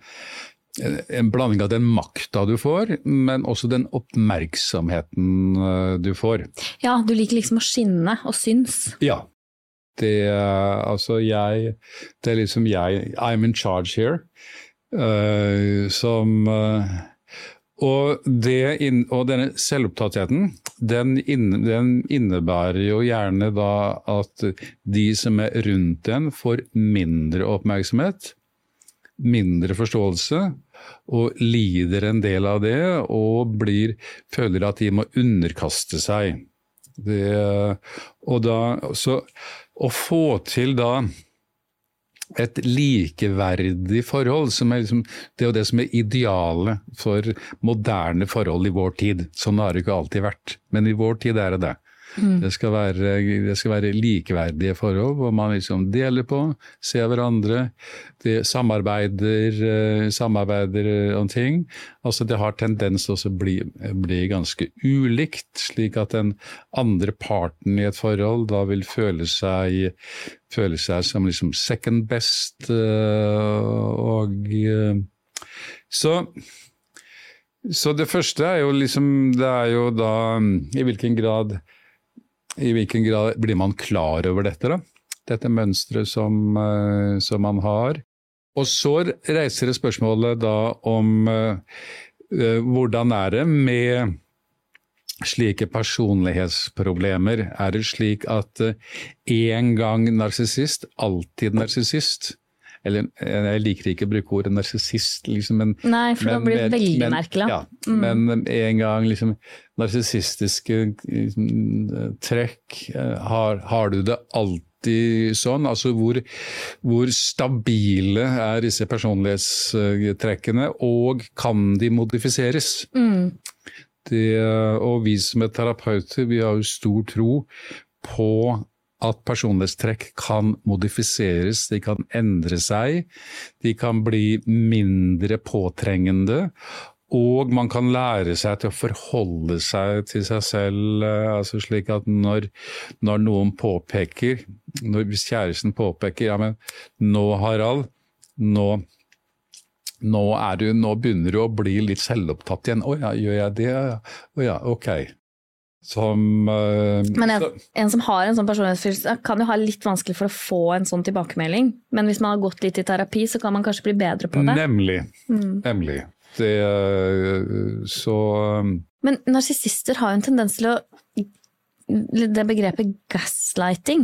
en blanding av den makta du får, men også den oppmerksomheten du får. Ja, du liker liksom å skinne og syns. Ja. Det, altså jeg Det er liksom jeg I'm in charge here. Uh, som uh, og, det, og, denne selvopptattheten, den, inn, den, innebærer jo gjerne da at de som er rundt en, får mindre oppmerksomhet, mindre forståelse, og lider en del av det, og blir, føler at de må underkaste seg. Det, og da, så å få til da et likeverdig forhold, som er liksom, det er jo det som er idealet for moderne forhold i vår tid. Sånn har det ikke alltid vært, men i vår tid er det det. Mm. Det, skal være, det, skal være, likeverdige forhold hvor man liksom deler på, ser hverandre, samarbeider, eh, samarbeider om ting. Altså Det har tendens til å bli, bli, ganske ulikt, slik at den andre parten i et forhold da vil føle seg føle seg som liksom second best. Eh, og eh, så, så det første er jo liksom Det er jo da i hvilken grad i hvilken grad blir man klar over dette, da? Dette mønsteret som, eh, som man har. Og så reiser det spørsmålet da om hvordan er det med slike personlighetsproblemer? Er det slik at én gang narsissist, alltid narsissist? Eller jeg liker ikke å bruke ordet narsissist, liksom, men Nei, for men, da blir det veldig men, merkelig. Ja, mm. Men en gang liksom narsissistiske liksom, trekk, uh, har, har, du det alltid sånn? Altså hvor, hvor stabile er disse personlighetstrekkene, og kan de modifiseres? Mm. Det, og vi som er terapeuter, vi har jo stor tro på at personlighetstrekk kan modifiseres, de kan endre seg, de kan bli mindre påtrengende. Og man kan lære seg til å forholde seg til seg selv, eh, altså slik at når, når noen påpeker, når, hvis kjæresten påpeker ja, men nå Harald, nå nå, du, nå, begynner du å bli litt selvopptatt igjen. 'Å ja, gjør jeg det?' Å ja, ok. Som uh, Men en, en, som har en sånn personlighetsfølelse, kan jo ha litt vanskelig for å få en sånn tilbakemelding. Men hvis man har gått litt i terapi, så kan man kanskje bli bedre på det. Nemlig. Mm. Nemlig. Det, uh, så um, Men narsissister har jo en tendens til å Det begrepet gaslighting.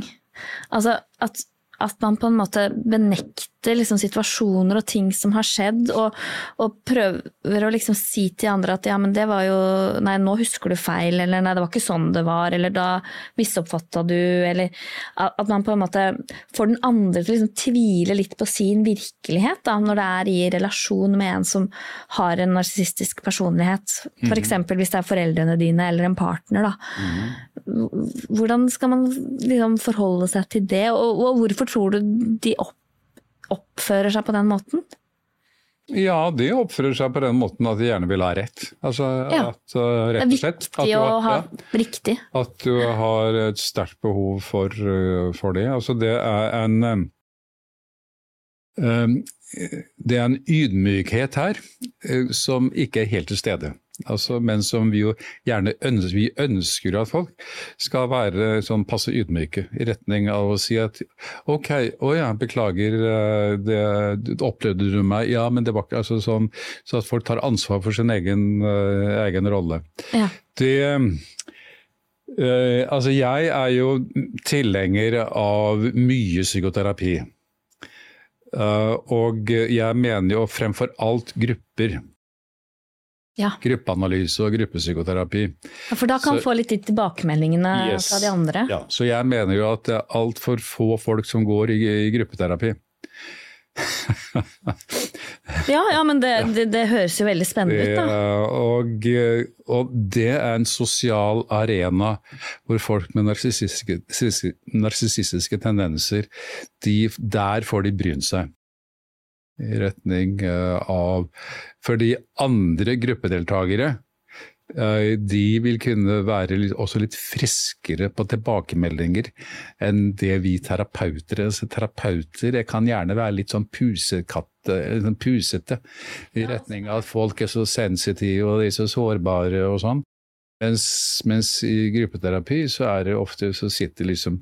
Altså at at man på en måte benekter liksom situasjoner og ting som har skjedd, og, og, prøver å liksom si til andre at ja, men det var jo Nei, nå husker du feil, eller nei, det var ikke sånn det var, eller da misoppfatta du, eller At man på en måte får den andre til å liksom tvile litt på sin virkelighet, da, når det er i relasjon med en som har en narsissistisk personlighet. F.eks. Mm -hmm. hvis det er foreldrene dine eller en partner. da. Mm -hmm. Hvordan skal man liksom forholde seg til det, og, og Hvorfor tror du de opp, oppfører seg på den måten? Ja, de oppfører seg på den måten at de gjerne vil ha rett. Altså, ja. at, uh, rett og slett. Det er viktig å ha ja, riktig. At du har et sterkt behov for, uh, for, det. Altså, det er en um, Det er en ydmykhet her som ikke er helt til stede. Altså, men som vi jo gjerne ønsker, vi ønsker at folk skal være sånn passe ydmyke, i retning av å si at ok, å ja, beklager, det, det, opplevde du meg? Ja, men det var ikke altså sånn Så at folk tar ansvar for sin egen, uh, egen rolle. Ja. Det uh, Altså, jeg er jo tilhenger av mye psykoterapi. Uh, og jeg mener jo fremfor alt grupper. Ja. Gruppeanalyse og gruppepsykoterapi. Ja, For da kan så, få litt de tilbakemeldingene yes. fra de andre? Ja, så jeg mener jo at det er altfor få folk som går i, i gruppeterapi. ja, ja, men det, det, det, høres jo veldig spennende ut, da. Og, og, det er en sosial arena hvor folk med narsissistiske tendenser, de, der får de brynt seg i retning eh, av Fordi andre gruppedeltakere eh, de vil kunne være også litt friskere på tilbakemeldinger enn det vi terapeuter er. Altså, terapeuter kan gjerne være litt sånn pusekatte, sånn pusete, i retning av at folk er så sensitive og de er så sårbare og sånn. Mens, mens, i gruppeterapi så er det ofte så sitter liksom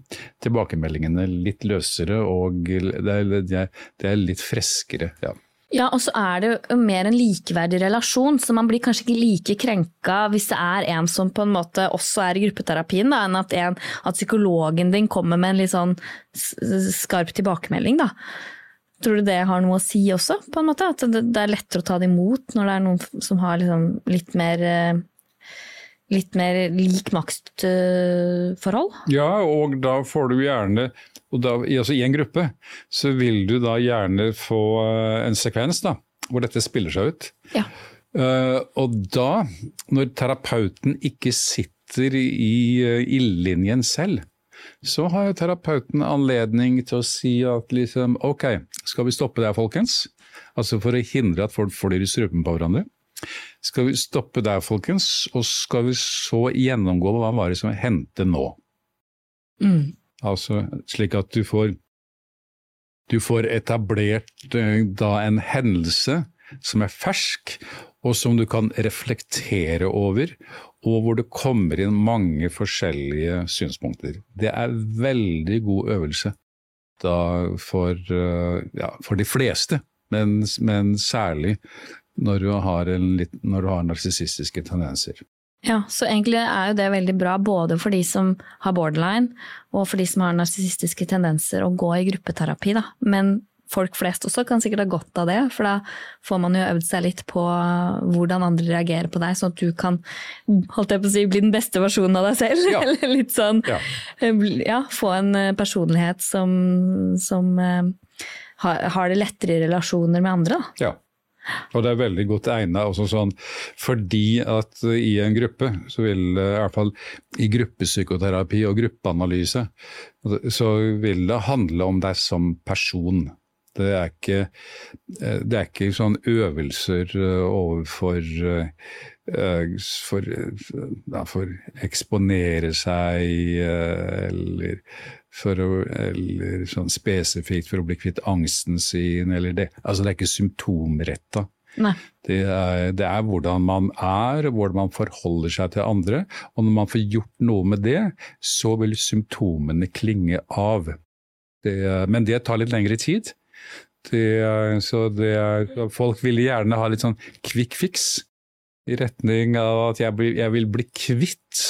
tilbakemeldingene litt løsere og det er, det er litt freskere. ja. Ja, og så er det jo mer en likeverdig relasjon, så man blir kanskje ikke like krenka hvis det er en som på en måte også er i gruppeterapien, da, enn at, en, at psykologen din kommer med en litt sånn skarp tilbakemelding. da. Tror du det har noe å si også, på en måte? At det er lettere å ta det imot når det er noen som har liksom litt mer eh, litt mer lik maktforhold? Ja, og da får du gjerne og da, altså I en gruppe så vil du da gjerne få eh, en sekvens da, hvor dette spiller seg ut. Ja. Uh, og da, når terapeuten ikke sitter i uh, ildlinjen selv, så har jo terapeuten anledning til å si at liksom ok, skal vi stoppe der folkens? Altså for å hindre at folk flyr i strupen på hverandre. Skal vi stoppe der, folkens, og skal vi så gjennomgå hva var det som hendte nå? Mm. Altså slik at du får, du får etablert eh, da en hendelse som er fersk, og som du kan reflektere over, og hvor det kommer inn mange forskjellige synspunkter. Det er veldig god øvelse da for, eh, ja, for de fleste, men, men særlig når du har, litt, når du har narsissistiske tendenser. Ja, så egentlig er jo det veldig bra både for de som har borderline, og for de som har narsissistiske tendenser å gå i gruppeterapi, da. Men folk flest også kan sikkert ha godt av det, for da får man jo øvd seg litt på hvordan andre reagerer på deg, sånn at du kan holdt jeg på å si, bli den beste versjonen av deg selv. Ja. Eller litt sånn ja. ja. få en eh, personlighet som, som uh, har det lettere i relasjoner med andre. Da. Ja. Og det er veldig godt egnet sånn, fordi at i en gruppe, så vil i hvert fall i gruppepsykoterapi og gruppeanalyse, så vil det handle om deg som person. Det er ikke, det er ikke sånn øvelser overfor for, ja, for eksponere seg eller for å, eller sånn spesifikt for å bli kvitt angsten sin, eller det. Altså det er ikke symptomretta. Det er, det er, hvordan man er, hvordan man forholder seg til andre. Og når man får gjort noe med det, så vil symptomene klinge av. Det, men det tar litt lengre tid. Det, så er, folk vil gjerne ha litt sånn quick fix i retning av at jeg, jeg vil bli kvitt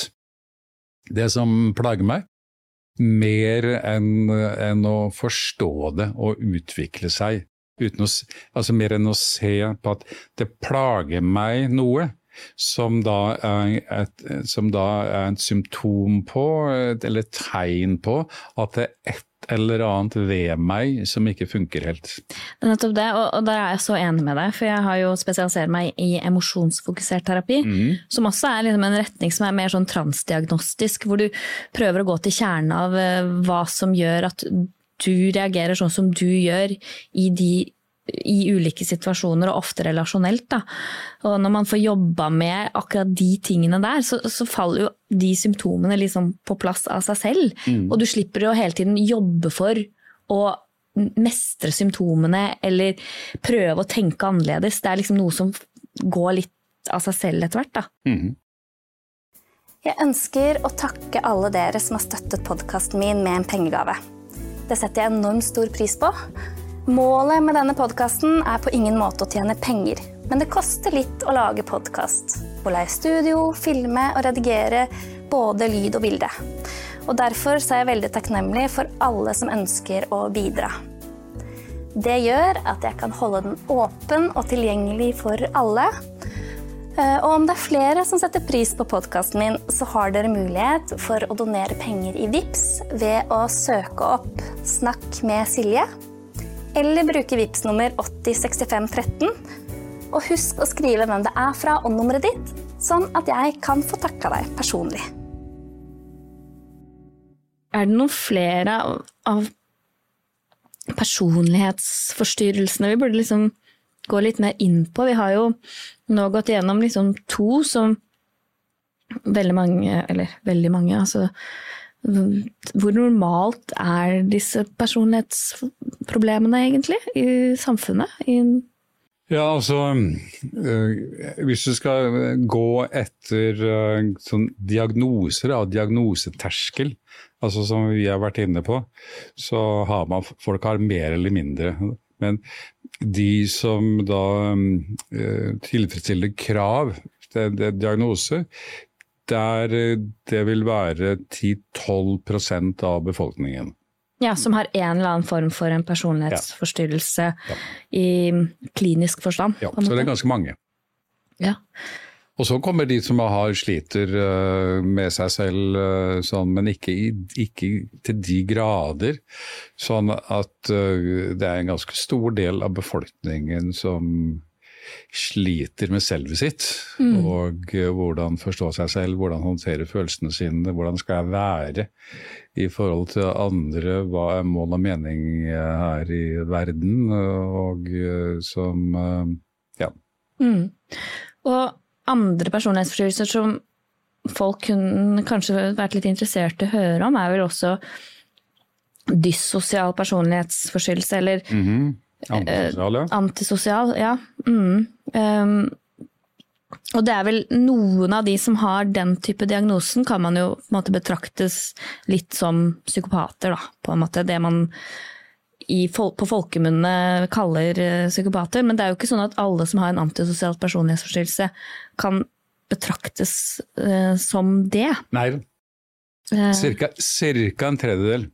det som plager meg mer enn en å forstå det og utvikle seg. Å, altså mer enn å se på at det plager meg noe, som da et, som da er et symptom på, eller et tegn på, at det er et eller annet ved meg som ikke funker helt. Det er nettopp det, og, og der er jeg så enig med deg. For jeg har jo spesialisert meg i emosjonsfokusert terapi, mm. som også er liksom en retning som er mer sånn transdiagnostisk, hvor du prøver å gå til kjernen av uh, hva som gjør at du reagerer sånn som du gjør i de i ulike situasjoner, og ofte relasjonelt. Da. Og når man får jobba med akkurat de tingene der, så, så faller jo de symptomene liksom på plass av seg selv. Mm. Og du slipper å hele tiden jobbe for å mestre symptomene eller prøve å tenke annerledes. Det er liksom noe som går litt av seg selv etter hvert. Da. Mm. Jeg ønsker å takke alle dere som har støttet podkasten min med en pengegave. Det setter jeg enormt stor pris på. Målet med denne podkasten er på ingen måte å tjene penger, men det koster litt å lage podkast. Å leie studio, filme og redigere både lyd og bilde. Og Derfor er jeg veldig takknemlig for alle som ønsker å bidra. Det gjør at jeg kan holde den åpen og tilgjengelig for alle. Eh, og om det er flere som setter pris på podkasten min, så har dere mulighet for å donere penger i VIPS ved å søke opp 'Snakk med Silje' eller bruke VIPS nummer 806513. Og husk å skrive hvem det er fra og nummeret ditt, sånn at jeg kan få takka deg personlig. Er det noen flere av personlighetsforstyrrelsene vi burde liksom gå litt mer inn på? Vi har jo nå gått gjennom liksom to som veldig mange, eller veldig mange, altså hvor normalt er disse personlighetsproblemene egentlig i samfunnet? I ja, altså øh, Hvis du skal gå etter øh, sånn diagnoser av diagnoseterskel, altså som vi har vært inne på, så har man folk har mer eller mindre. Men de som da øh, tilfredsstiller krav til diagnose, der det vil være 10-12% av befolkningen. Ja, Som har en eller annen form for en personlighetsforstyrrelse ja. Ja. i klinisk forstand? Ja, så det er ganske mange. Ja. Og så kommer de som har sliter eh, med seg selv, eh, sånn, men ikke, ikke, til de grader. Sånn at eh, det er en ganske stor del av befolkningen som sliter med selvet sitt. Mm. Og hvordan forstå seg selv, hvordan håndtere følelsene sine, hvordan skal jeg være i forhold til andre, hva er mål og mening her i verden, og som ja. Mm. Og andre personlighetsforstyrrelser som folk kunne kanskje vært litt interessert i å høre om, er vel også dyssosial personlighetsforstyrrelse, eller mm -hmm. Antisosial, ja. Antisosial, ja. Mm. Um, og det er vel noen av de som har den type diagnosen, kan man jo måte betraktes litt som psykopater, da. På en måte. Det man i, på folkemunne kaller eh, psykopater. Men det er jo ikke sånn at alle som har en antisosial personlighetsforstyrrelse, kan betraktes uh, som det. Nei. Eh. Cirka, cirka en tredjedel.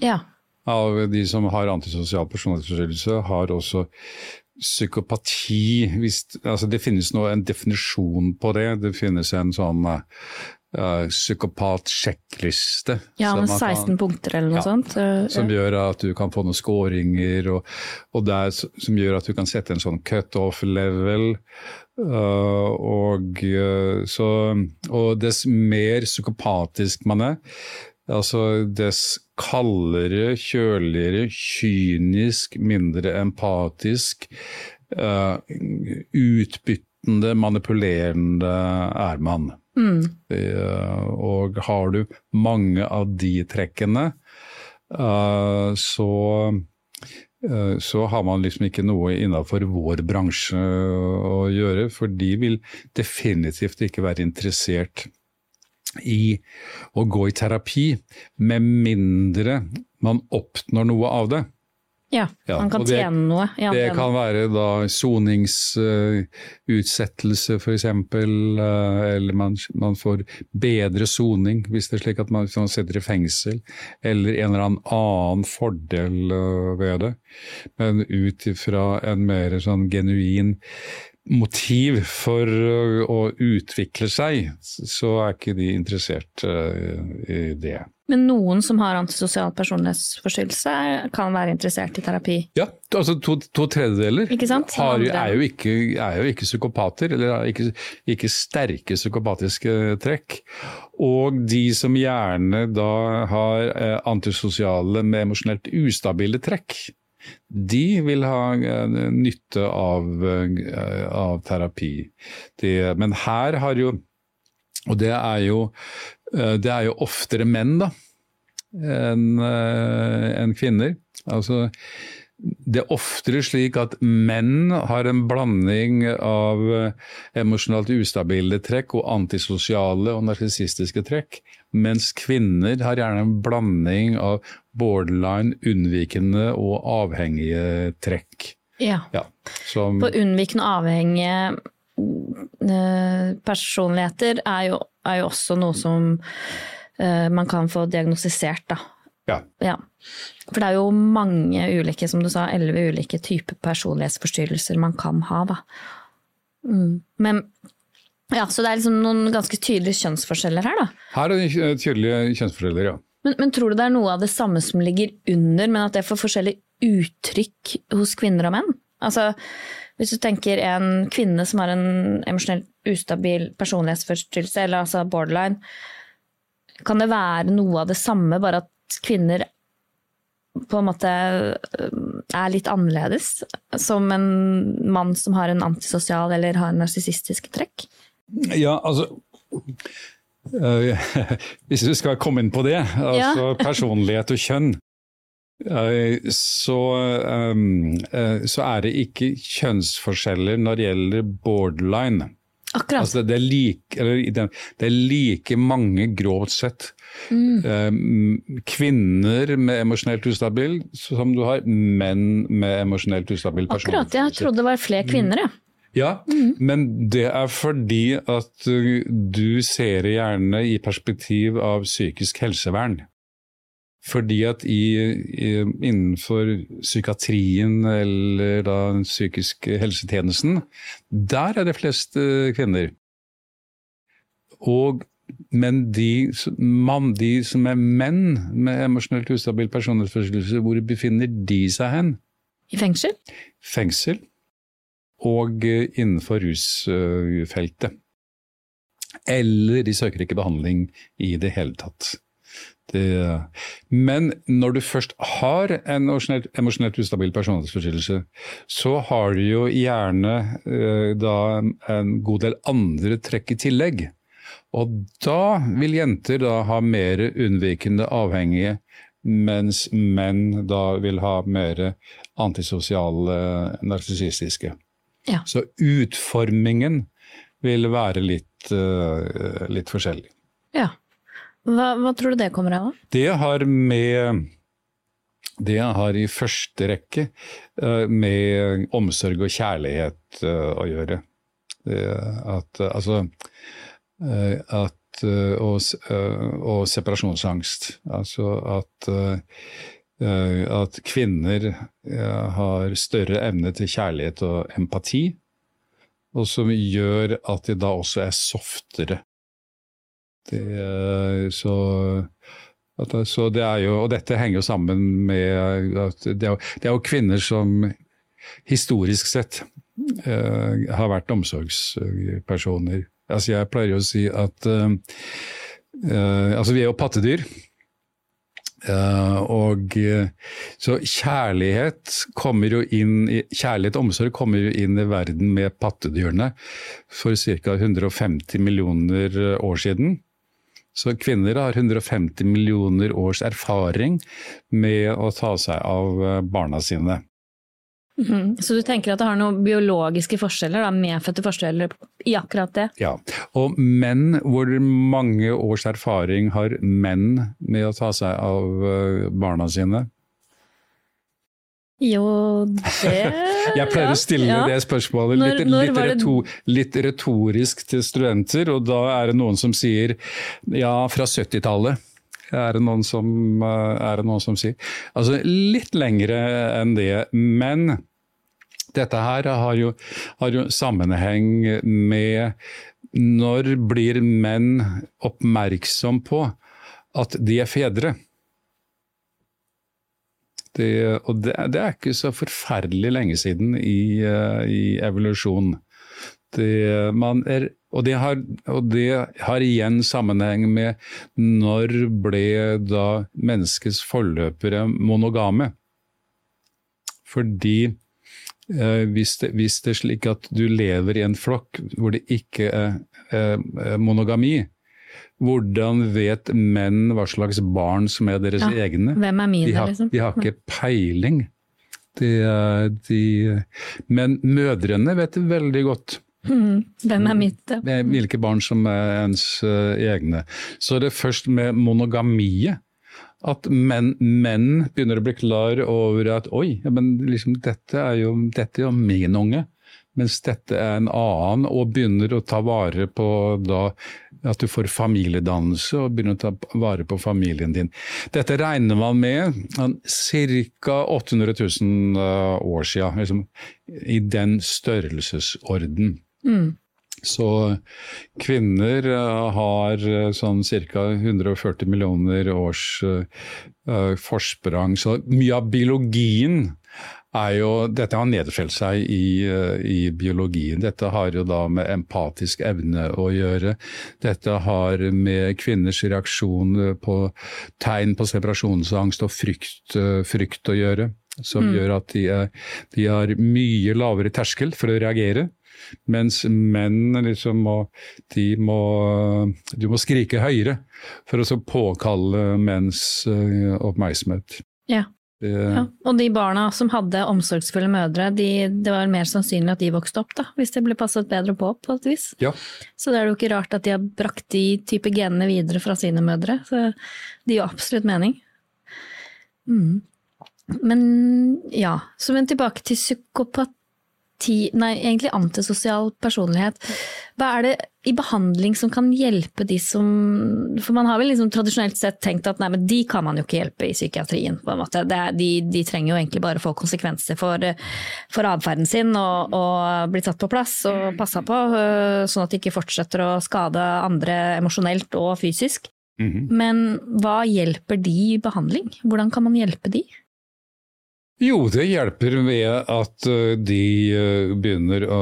Ja av de som har antisosial personlighetsforstyrrelse, har også psykopati. Hvis, altså det finnes nå en definisjon på det. Det finnes en sånn uh, psykopat-sjekkliste. Ja, med 16 kan, punkter eller noe ja, sånt. Uh, som gjør at du kan få noen scoringer, og, og der, som gjør at du kan sette en sånn cut-off level. Uh, og, så, og dess mer psykopatisk man er, altså dess kaldere, kjøligere, kynisk, mindre empatisk, uh, utbyttende, manipulerende er man. Mm. Uh, og har du mange av de trekkene, uh, så så har man liksom ikke noe innenfor vår bransje å gjøre, for de vil definitivt ikke være interessert i å gå i terapi, med mindre man oppnår noe av det. Ja, man kan tjene noe. Ja, det kan være da soningsutsettelse uh, f.eks., uh, eller man, man, får bedre soning hvis det er slik at man, man setter i fengsel, eller en eller annen fordel uh, ved det. Men ut ifra en mer sånn genuin motiv for å utvikle seg, så er ikke de interessert eh, i det. Men noen som har antisosial personlighetsforstyrrelse, kan være interessert i terapi? Ja, altså to, to tredjedeler har, er, jo ikke, er, jo ikke, psykopater, eller ikke, ikke, sterke psykopatiske trekk. Og de som gjerne da har eh, antisosiale med emosjonelt ustabile trekk, de vil ha eh, nytte av, eh, av terapi. De, men her har jo Og det er jo, eh, det er jo oftere menn, da, enn en kvinner. Altså det er oftere slik at menn har en blanding av emosjonalt ustabile trekk og antisosiale og narsissistiske trekk, mens kvinner har gjerne en blanding av borderline, unnvikende og avhengige trekk. Ja. ja som, For unnvikende og avhengige eh, personligheter er jo, er jo også noe som uh, man kan få diagnostisert, da. Ja. ja. For det er jo mange ulike, som du sa, elleve ulike typer personlighetsforstyrrelser man kan ha, da. Mm. Men ja, Så det er liksom noen ganske tydelige kjønnsforskjeller her, da. Her er det tydelige kjønnsforskjeller, ja. Men, men, tror du det er noe av det samme som ligger under, men at det får forskjellig uttrykk hos kvinner og menn? Altså, hvis du tenker en kvinne som har en emosjonelt ustabil personlighetsforstyrrelse, eller altså borderline, kan det være noe av det samme, bare at kvinner på en måte øh, er litt annerledes, som en mann som har en antisosial eller har en narsissistisk trekk? Ja, altså hvis du skal komme inn på det, altså personlighet og kjønn, eh, så, eh, så er det ikke kjønnsforskjeller når det gjelder borderline. Akkurat. Altså det, er like, eller, det, er like, mange, grovt sett, mm. kvinner med emosjonelt ustabil som du har menn med emosjonelt ustabil personlighet. Akkurat, jeg trodde det var flere kvinner, jeg. Ja, mm. men det er fordi at du ser det gjerne i perspektiv av psykisk helsevern. Fordi at i, i, innenfor psykiatrien eller da den psykiske helsetjenesten, der er det flest uh, kvinner. Og, men de, man, de, som er menn med emosjonelt ustabil personlighetsforstyrrelse, hvor befinner de seg hen? I fengsel? Fengsel og eh, innenfor rusfeltet. Eller de søker ikke behandling i det hele tatt. Det, men når du først har en emosjonelt ustabil personlighetsforstyrrelse, så har du jo gjerne eh, da en god del andre trekk i tillegg. Og da vil jenter da ha mer unnvikende avhengige, mens menn da vil ha mer antisosiale, narsissistiske. Ja. Så utformingen vil være litt, uh, litt forskjellig. Ja. Hva, hva, tror du det kommer av? Det har med det har i første rekke uh, med omsorg og kjærlighet uh, å gjøre. Det, at, altså at og, og, separasjonsangst. Altså at Eh, at kvinner eh, har større evne til kjærlighet og empati, og som gjør at de da også er softere. Det, så, så det er jo, og dette henger jo sammen med at det er, det er jo kvinner som historisk sett uh, har vært omsorgspersoner. Altså jeg pleier å si at uh, altså vi er jo pattedyr. Uh, og uh, Så kjærlighet kommer jo inn i, kjærlighet og omsorg kommer jo inn i verden med pattedyrene for ca. 150 millioner år siden. Så kvinner har 150 millioner års erfaring med å ta seg av eh, barna sine. Mm. Så du tenker at det har noen biologiske forskjeller, da, medfødte forskjeller i akkurat det? Ja, og menn, hvor mange års erfaring har menn med å ta seg av eh, barna sine? Jo, det Jeg pleier å stille ja. det spørsmålet litt, når, når litt, det... litt, retorisk til studenter, og da er det noen som sier ja, fra 70-tallet. Er det, noen som, eh, er det noen som sier. Altså litt lengre enn det. Men dette her har jo, har jo sammenheng med når blir menn oppmerksom på at de er fedre? Det, og det, det, er ikke så forferdelig lenge siden i, uh, i evolusjon. Det, er, og, det har, og, det har, igjen sammenheng med når ble da menneskets forløpere monogame? Fordi Eh, hvis det, hvis det, er slik at du lever i en flokk hvor det ikke er monogami, hvordan vet menn hva slags barn som er deres ja, egne? Hvem er mine, de har, liksom? De har ikke peiling. De, de, men mødrene vet veldig godt. Mm, hvem er mitt? Hvilke barn som er ens egne. Så det er først med monogamiet at menn, menn, begynner å bli klar over at oi, men liksom, dette, er jo, dette er jo min unge. Mens dette er en annen, og begynner å ta vare på da, at du får familiedannelse og begynner å ta vare på familien din. Dette regner man med ca. 800 000 år siden, liksom, i den størrelsesorden. Mm. Så kvinner eh, har eh, sånn ca. 140 millioner års uh, forsprang. Så mye av biologien er jo Dette har nedfelt seg i, uh, i, biologien. Dette har jo da med empatisk evne å gjøre. Dette har med kvinners reaksjon på tegn på separasjonsangst og frykt, uh, frykt å gjøre. Som mm. gjør at de, er, de har mye lavere terskel for å reagere. Mens menn liksom må, de må Du må skrike høyere for å påkalle menns uh, oppmerksomhet. Ja. Det, ja. Og de barna som hadde omsorgsfulle mødre, de, det var mer sannsynlig at de vokste opp, da, hvis det ble passet bedre på på et vis. Ja. Så det er jo ikke rart at de har brakt de type genene videre fra sine mødre. Så det gir absolutt mening. Mm. Men ja, så men tilbake til psykopati Nei, egentlig antisosial personlighet. Hva er det i behandling som kan hjelpe de som For man har vel liksom tradisjonelt sett tenkt at nei, men de kan man jo ikke hjelpe i psykiatrien. på en måte. Er, de, de, trenger jo egentlig bare få konsekvenser for, for atferden sin og, og, bli tatt på plass og passa på, øh, sånn at de ikke fortsetter å skade andre emosjonelt og fysisk. Mm -hmm. Men hva hjelper de i behandling? Hvordan kan man hjelpe de? Jo, det hjelper med at eh, de eh, begynner å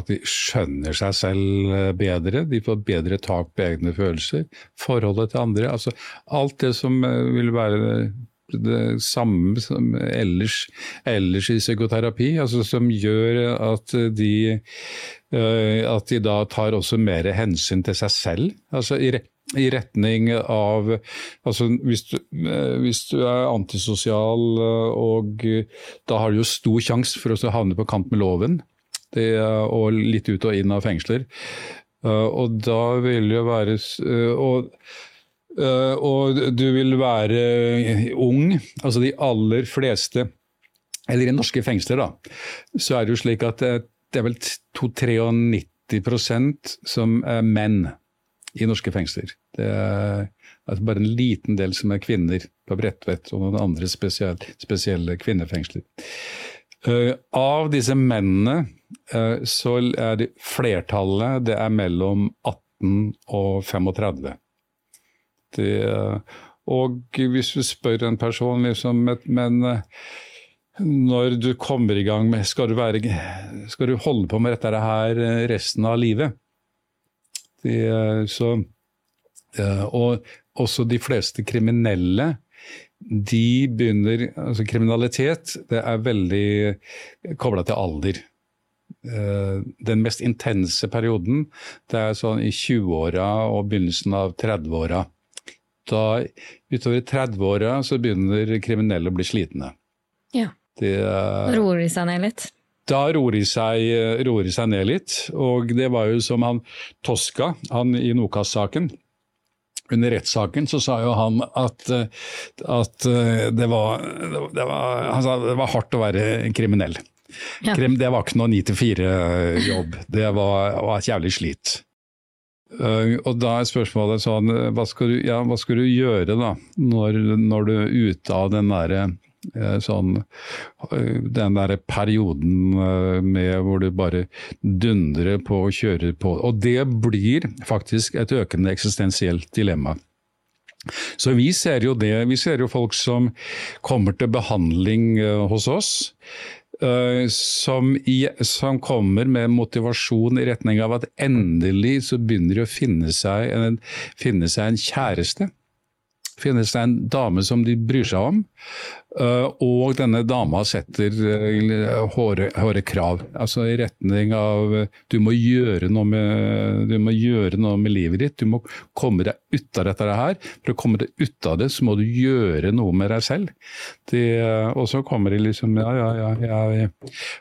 At de skjønner seg selv eh, bedre. De får bedre tak på egne følelser. Forholdet til andre. Altså alt det som vil være det samme som ellers, ellers i psykoterapi. Altså som gjør at de, at de da tar også mer hensyn til seg selv. Altså i i retning av altså hvis du, eh, hvis du, er antisosial, eh, og da har du jo stor sjanse for å havne på kant med loven. Det, og litt ut og inn av fengsler. Eh, og da vil det være og, og du vil være ung. Altså de aller fleste Eller i norske fengsler, da. Så er det jo slik at det er vel 92-93 som er menn i norske fengsler. Det er altså bare en liten del som er kvinner på Bredtvet og noen andre spesielle, spesielle kvinnefengsler. Uh, av disse mennene uh, så er det flertallet det er mellom 18 og 35. Det, uh, og hvis du spør en person liksom, Men når du kommer i gang med Skal du, være, skal du holde på med dette her resten av livet? De, så, og også de fleste kriminelle de begynner altså Kriminalitet det er veldig kobla til alder. Eh, den mest intense perioden det er sånn i 20-åra og begynnelsen av 30-åra. Da Utover 30-åra så begynner kriminelle å bli slitne. Ja. De, Roer de seg ned litt? Da roer de, seg, roer de seg ned litt, og det var jo som han Tosca, han i Nokas-saken. Under rettssaken så sa jo han at, at det, var, det, var, han sa det var hardt å være kriminell. Ja. Det var ikke noe ni til fire-jobb, det var, var, et jævlig slit. Og da er spørsmålet sånn, hva skal du, ja, hva skal du gjøre da, når, når du er ute av den derre Eh, sånn, eh, den der perioden eh, med hvor du bare dundrer på og kjører på. Og det blir faktisk et økende eksistensielt dilemma. Så vi ser jo det. Vi ser jo folk som kommer til behandling hos oss. Som, i, som, kommer med motivasjon i retning av at endelig så begynner de å finne seg en, finne seg en kjæreste finnes det en dame som de bryr seg om, eh, og denne dama setter hårde, eh, krav. Altså i retning av eh, du må, gjøre noe med, du må gjøre noe med livet ditt, du må komme deg ut av dette her. For å komme deg ut av det, så må du gjøre noe med deg selv. Det, og så kommer de liksom ja, ja, ja, ja.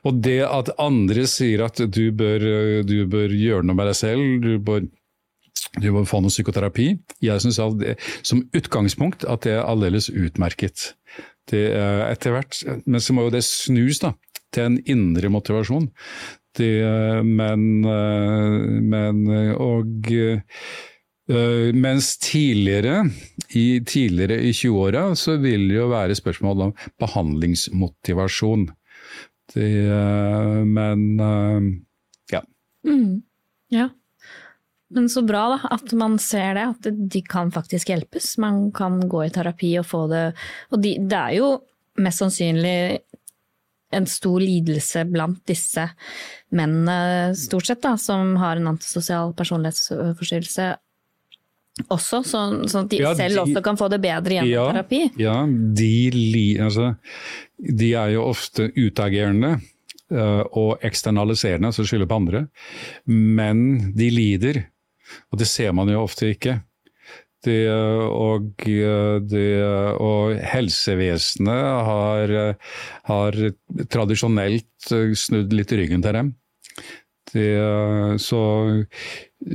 Og det at andre sier at du bør, du bør gjøre noe med deg selv, du bør du må få noe psykoterapi. Jeg syns som utgangspunkt at det er aldeles utmerket. Det er etter hvert, Men så må jo det snus da, til en indre motivasjon. Det, men, men og mens tidligere i, tidligere i 20-åra så vil det jo være spørsmål om behandlingsmotivasjon. Det, men ja. Mm, ja. Men så bra da, at man ser det, at de kan faktisk hjelpes. Man kan gå i terapi og få det Og de, det er jo mest sannsynlig en stor lidelse blant disse mennene, stort sett, da, som har en antisosial personlighetsforstyrrelse også, sånn, sånn at de ja, selv de, også kan få det bedre gjennom ja, terapi? Ja, de, altså, de er jo ofte utagerende eh, og eksternaliserende, altså skylder på andre. Men de lider, og det ser man jo ofte ikke. Det, og, det, og, helsevesenet har, har, tradisjonelt snudd litt ryggen til dem. Det, så,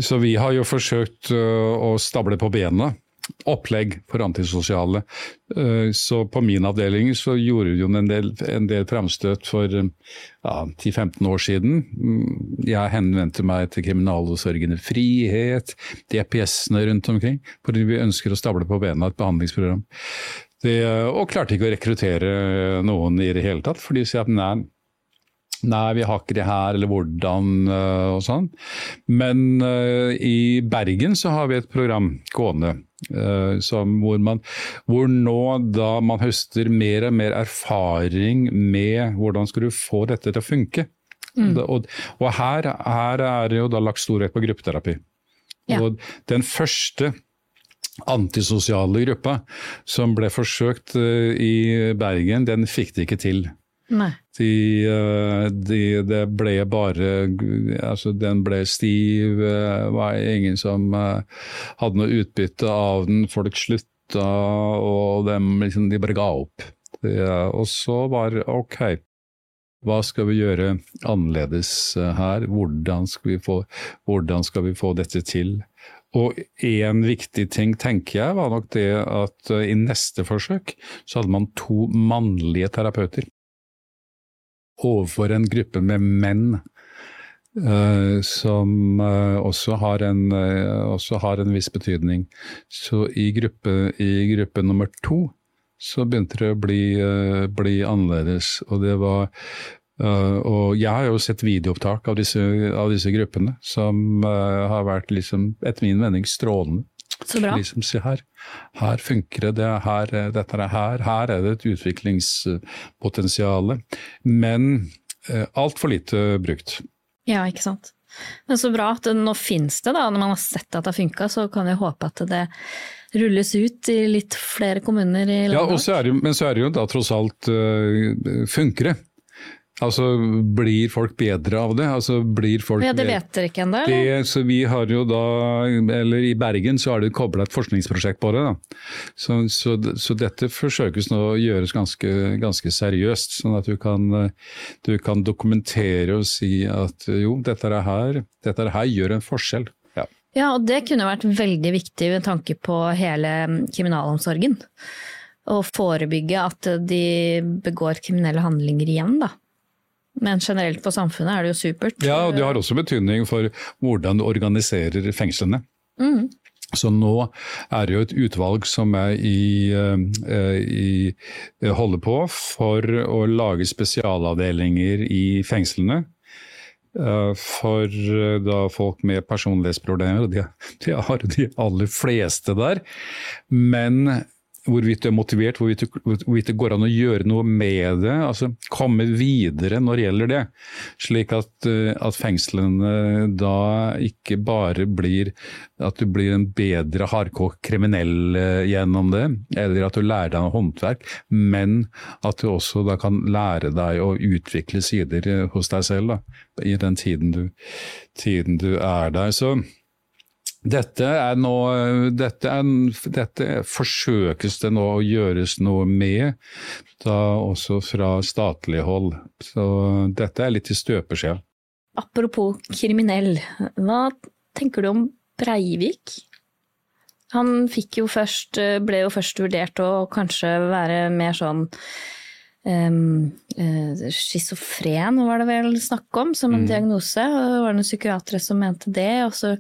så, vi har jo forsøkt å stable på bena opplegg for antisosiale. Eh, så på min avdeling så gjorde vi en del, en del framstøt for ja, 10-15 år siden. Mm, jeg henvendte meg til kriminalomsorgen frihet, DPS-ene rundt omkring, fordi vi ønsker å stable på bena et behandlingsprogram. Det, og klarte ikke å rekruttere noen i det hele tatt, for de sier at nei, Nei, vi har ikke det her, eller hvordan uh, og sånn. Men uh, i Bergen så har vi et program gående hvor, man, hvor nå da man høster mer og mer erfaring med hvordan skal du få dette til å funke. Mm. Og, og her, her, er det jo da lagt stor vekt på gruppeterapi. Ja. Og den første antisosiale gruppa som ble forsøkt i Bergen, den fikk de ikke til. De, eh, de, det ble bare altså Den ble stiv, det eh, var ingen som eh, hadde noe utbytte av den. Folk slutta, og de, liksom, de bare ga opp. Og så var OK, hva skal vi gjøre annerledes her? Hvordan skal vi få, skal vi få dette til? Og én viktig ting, tenker jeg, var nok det at i neste forsøk så hadde man to mannlige terapeuter overfor en gruppe med menn. Uh, som uh, også, har en, uh, også, har en, viss betydning. Så i gruppe, i gruppe nummer to så begynte det å bli, bli annerledes. Og det var og jeg har jo sett videoopptak av disse, av disse gruppene, som har vært liksom, etter min mening strålende. Så bra. Liksom, se her, her funker det, her, dette er her, her er det et utviklingspotensial. Men eh, altfor lite brukt. Ja, ikke sant. Men så bra at det, nå finnes det, da. Når man har sett at det har funka, så kan vi håpe at det rulles ut i litt flere kommuner i landet. Ja, så det, men så er det jo da tross alt uh, funker det. Altså, Blir folk bedre av det? Altså, blir folk ja, Det vet dere ikke ennå? Så vi har jo da, eller I Bergen så har det kobla et forskningsprosjekt på det. da. Så, så, så, dette forsøkes nå å gjøres ganske, ganske seriøst. Sånn at du kan, du kan, dokumentere og si at jo, dette er her, dette er her gjør en forskjell. Ja. ja, og det kunne vært veldig viktig med tanke på hele kriminalomsorgen. Å forebygge at de begår kriminelle handlinger igjen, da. Men generelt for samfunnet er det jo supert. Ja, og det har også betydning for hvordan du organiserer fengslene. Mm. Så nå er det jo et utvalg som er i, eh, i, holder på for å lage spesialavdelinger i fengslene. Eh, for eh, da folk med personlighetsproblemer, og det de har de aller fleste der. Men hvorvidt du er motivert, hvorvidt, hvorvidt, det går an å gjøre noe med det. altså Komme videre når det gjelder det. Slik at, eh, at, fengslene da ikke bare blir at du blir en bedre hardkokt kriminell eh, gjennom det, eller at du lærer deg noe håndverk, men at du også da kan lære deg å utvikle sider eh, hos deg selv da, i den tiden du, tiden du er der. Så dette er nå dette, er, dette forsøkes det nå å gjøres noe med, da også fra statlig hold. Så dette er litt i støpeskjea. Apropos kriminell, hva tenker du om Breivik? Han jo først, ble jo først vurdert å kanskje være mer sånn um, schizofren, var det vel snakk om, som en mm. diagnose. Det var noen psykiatere som mente det. og så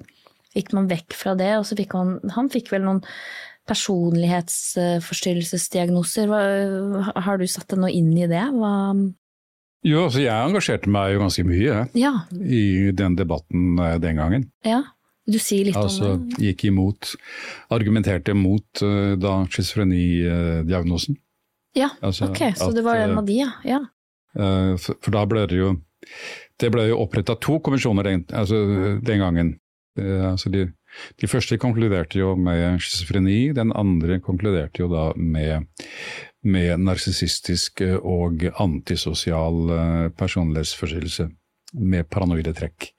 gikk man vekk fra det, og så fikk han Han fikk vel noen personlighetsforstyrrelsesdiagnoser. Har du satt deg noe inn i det? Hva jo, altså jeg engasjerte meg jo ganske mye ja. i den debatten eh, den gangen. Ja, du sier litt altså, om det. Gikk imot, argumenterte mot da da schizofrenidiagnosen. Ja, altså, ok, så at, det var en av de, ja. ja. For, for, da ble det jo Det ble jo oppretta to kommisjoner den, altså, den gangen. Eh, altså de, de, første konkluderte jo med schizofreni, den andre konkluderte jo da med, med narsissistisk og antisosial personlighetsforstyrrelse med paranoide trekk.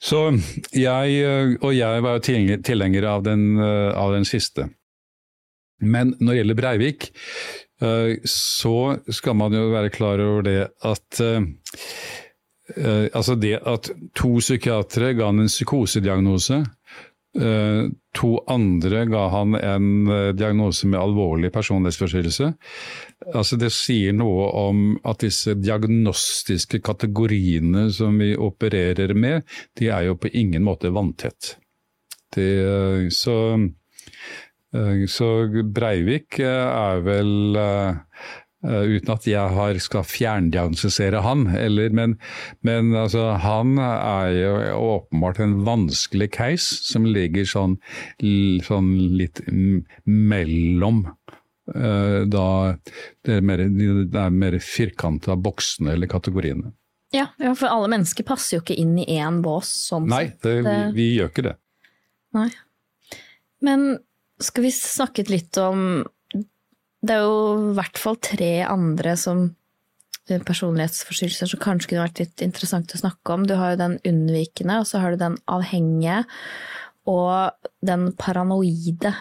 Så jeg, og jeg var tilhenger av av den siste. Men når det gjelder Breivik, eh, så skal man jo være klar over det at eh, eh, Altså det at to psykiatere ga han en psykosediagnose, to andre ga han en diagnose med alvorlig personlighetsforstyrrelse. Altså det sier noe om at disse diagnostiske kategoriene som vi opererer med, de er jo på ingen måte vanntett. Det, så Eh, så Breivik eh, er vel eh, uten at jeg har, skal fjerndiagnostisere han, eller, men, men altså, han er jo åpenbart en vanskelig case som ligger sånn, sånn litt mellom da det er mer, det er mer firkanta boksene eller kategoriene. Ja, ja, for alle mennesker passer jo ikke inn i én bås. sånn Nei, det, vi, vi gjør ikke det. Nei. Men skal vi snakke litt om Det er jo i hvert fall tre andre som eh, personlighetsforstyrrelser som kanskje kunne vært litt interessant å snakke om. Du har jo den unnvikende, og så har du den avhengige, og den paranoide.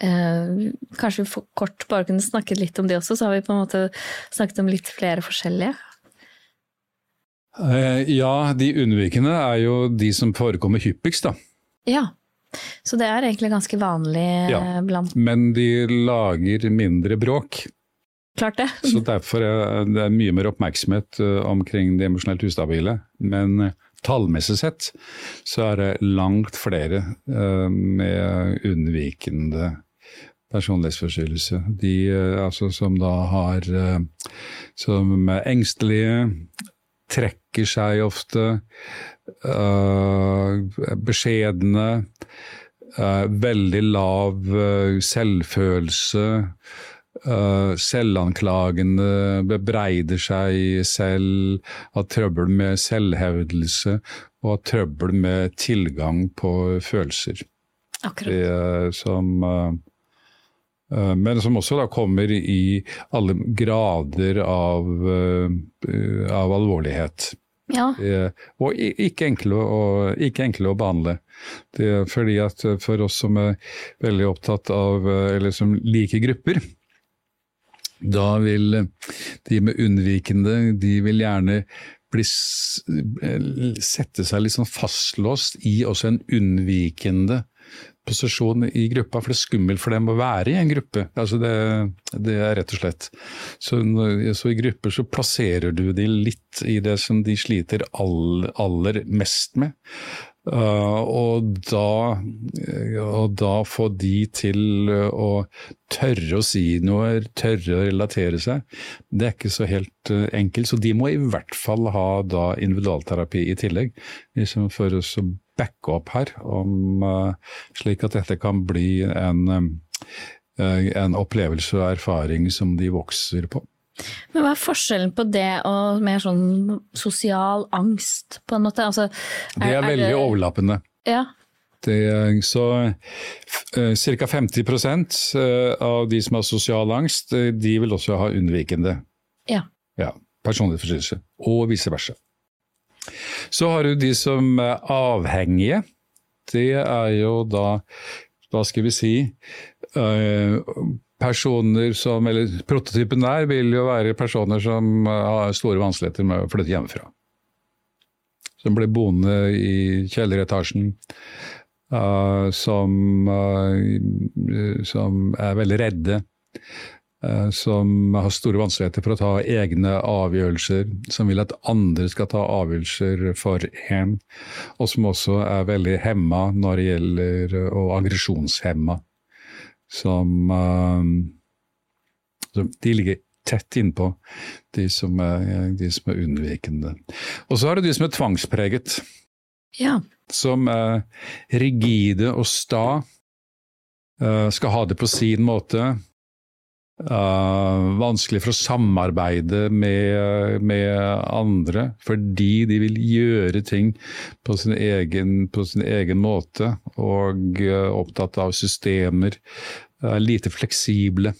Eh, kanskje vi for kort bare kunne snakket litt om de også, så har vi på en måte snakket om litt flere forskjellige. Eh, ja, de unnvikende er jo de som forekommer hyppigst, da. Ja. Så det er egentlig ganske vanlig ja, blant Men de lager mindre bråk. Klart det. Så derfor er det mye mer oppmerksomhet eh, omkring de emosjonelt ustabile. Men eh, tallmessig sett så er det langt flere eh, med unnvikende personlighetsforstyrrelse. De altså, som da har Som er engstelige, trekker seg ofte, beskjedne Uh, veldig lav uh, selvfølelse. Selvanklagende, bebreider seg selv, har trøbbel med selvhevdelse og har trøbbel med tilgang på følelser. Akkurat. Det, som, men som også da kommer i alle grader av, av alvorlighet. Ja. og ikke enkle, å, ikke enkle å behandle. Det er fordi at For oss som er veldig opptatt av, eller som liker grupper, da vil de med unnvikende de vil gjerne bli, sette seg litt sånn fastlåst i også en unnvikende posisjon i gruppa, for det er skummelt for dem å være i en gruppe. Altså det, det er rett og slett. Så, så, i grupper så plasserer du de litt i det som de sliter aller, aller mest med. Uh, og, da, og da få de til å tørre å si noe, tørre å relatere seg, det er ikke så helt uh, enkelt. Så de må i hvert fall ha da individualterapi i tillegg, liksom for å backe opp her, om, uh, slik at dette kan bli en, en opplevelse og erfaring som de vokser på. Men hva er forskjellen på det og mer sånn sosial angst, på en måte? Altså, er, det er veldig er det... overlappende. Ja. Det, så uh, ca. 50 uh, av de som har sosial angst, de vil også ha unnvikende ja. Ja, personlighetsforstyrrelse, og vice versa. Så har du de som er avhengige. Det er jo da, hva skal vi si personer som Eller prototypen der vil jo være personer som har store vanskeligheter med å flytte hjemmefra. Som blir boende i kjelleretasjen. Uh, som, uh, som, er veldig redde. Uh, som har store vanskeligheter for å ta egne avgjørelser. Som vil at andre skal ta avgjørelser for en. Og som også er veldig hemma når det gjelder Og aggresjonshemma som uh, De ligger tett innpå de som er, de som er unnvikende. Og så har du de som er tvangspreget. Ja. Som er rigide og sta. Uh, skal ha det på sin måte. Uh, vanskelig for å samarbeide med, med, andre, fordi de vil gjøre ting på sin egen, på sin egen måte, og uh, opptatt av systemer. Uh, lite fleksible.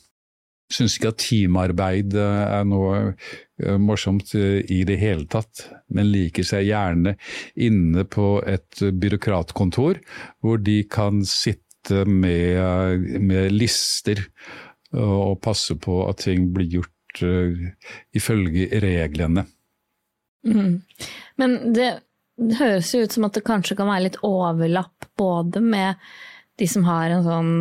syns ikke at teamarbeid eh, er noe morsomt i det hele tatt, men liker seg gjerne inne på et byråkratkontor, hvor de kan sitte med, med lister og passe på at ting blir gjort ifølge reglene. Mm. Men det, det høres jo ut som at det kanskje kan være litt overlapp både med de som har en sånn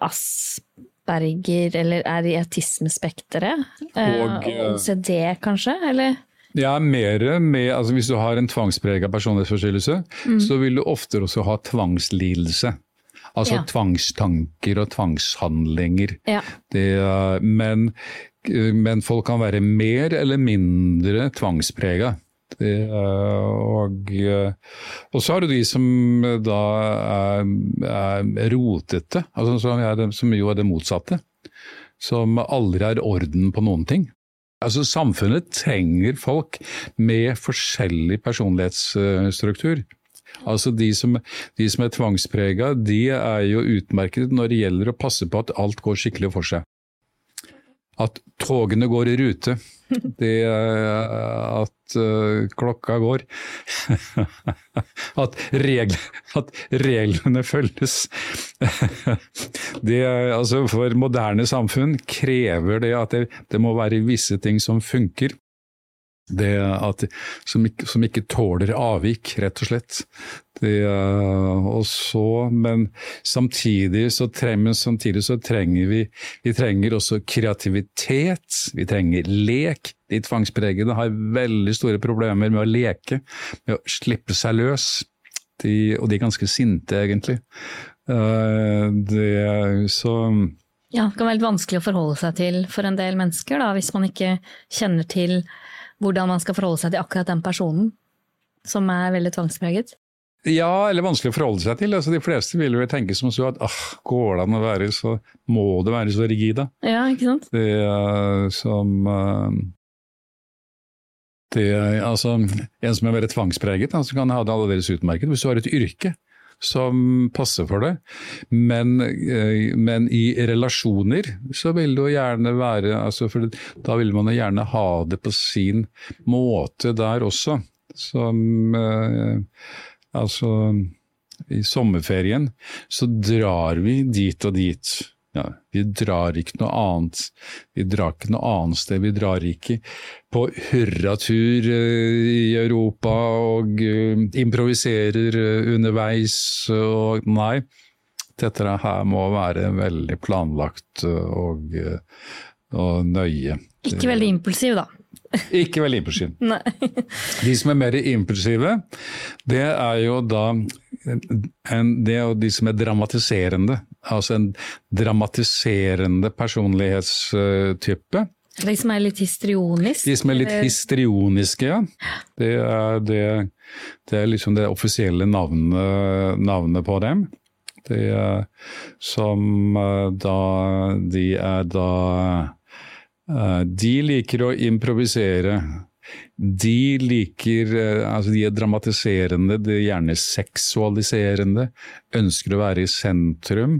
Asperger eller er i autismespekteret. Og, og OCD kanskje, eller? Ja, mer med altså Hvis du har en tvangsprega personlighetsforstyrrelse, mm. så vil du ofte også ha tvangslidelse. Altså ja. tvangstanker og tvangshandlinger. Ja. Det, men, men, folk kan være mer eller mindre tvangsprega. Og, og, så har du de som da er, er rotete, altså som, er, som jo er det motsatte. Som aldri er orden på noen ting. Altså Samfunnet trenger folk med forskjellig personlighetsstruktur. Altså de som, de som er tvangsprega, de er jo utmerket når det gjelder å passe på at alt går skikkelig for seg. At togene går i rute. Det at uh, klokka går. at, regl, at, reglene følges. det, altså for moderne samfunn krever det at det, det må være visse ting som funker. At, som, ikke, som ikke tåler avvik, rett og slett. Det, og så, men samtidig så, trenger, samtidig så trenger vi vi trenger også kreativitet, vi trenger lek. De tvangspregede har veldig store problemer med å leke, med å slippe seg løs. De, og de er ganske sinte, egentlig. Eh, det, så ja, det kan være litt vanskelig å forholde seg til for en del mennesker, da, hvis man ikke kjenner til hvordan man skal forholde seg til akkurat den personen som er veldig tvangspreget? Ja, eller vanskelig å forholde seg til. Altså, de fleste vil jo tenke som så at ah, går det an å være så Må det være så rigid, da? Ja, ikke sant? Det uh, som uh, det, altså, En som er veldig tvangspreget, altså, kan ha det allerede utmerket. Hvis du har et yrke som passer for det. Men, eh, men, i relasjoner så vil det jo gjerne være altså for Da vil man jo gjerne ha det på sin måte der også. Som eh, Altså i sommerferien så drar vi dit og dit. Ja, vi drar ikke noe annet. Vi drar ikke noe annet sted. Vi drar ikke på hurratur eh, i Europa og uh, improviserer uh, underveis og Nei. Dette her må være veldig planlagt og, og nøye. Ikke veldig impulsiv, da. Ikke veldig impulsiv. de som er mer impulsive, det er jo da en, det er jo de som er dramatiserende. Altså en dramatiserende personlighetstype. De som er litt histrioniske? De som er litt histrioniske, ja. Det er, det, det er liksom det offisielle navnet, navnet på dem. Det er, som eh, da De er da Eh, de liker å improvisere. De liker eh, Altså, de er dramatiserende, de er gjerne seksualiserende. Ønsker å være i sentrum.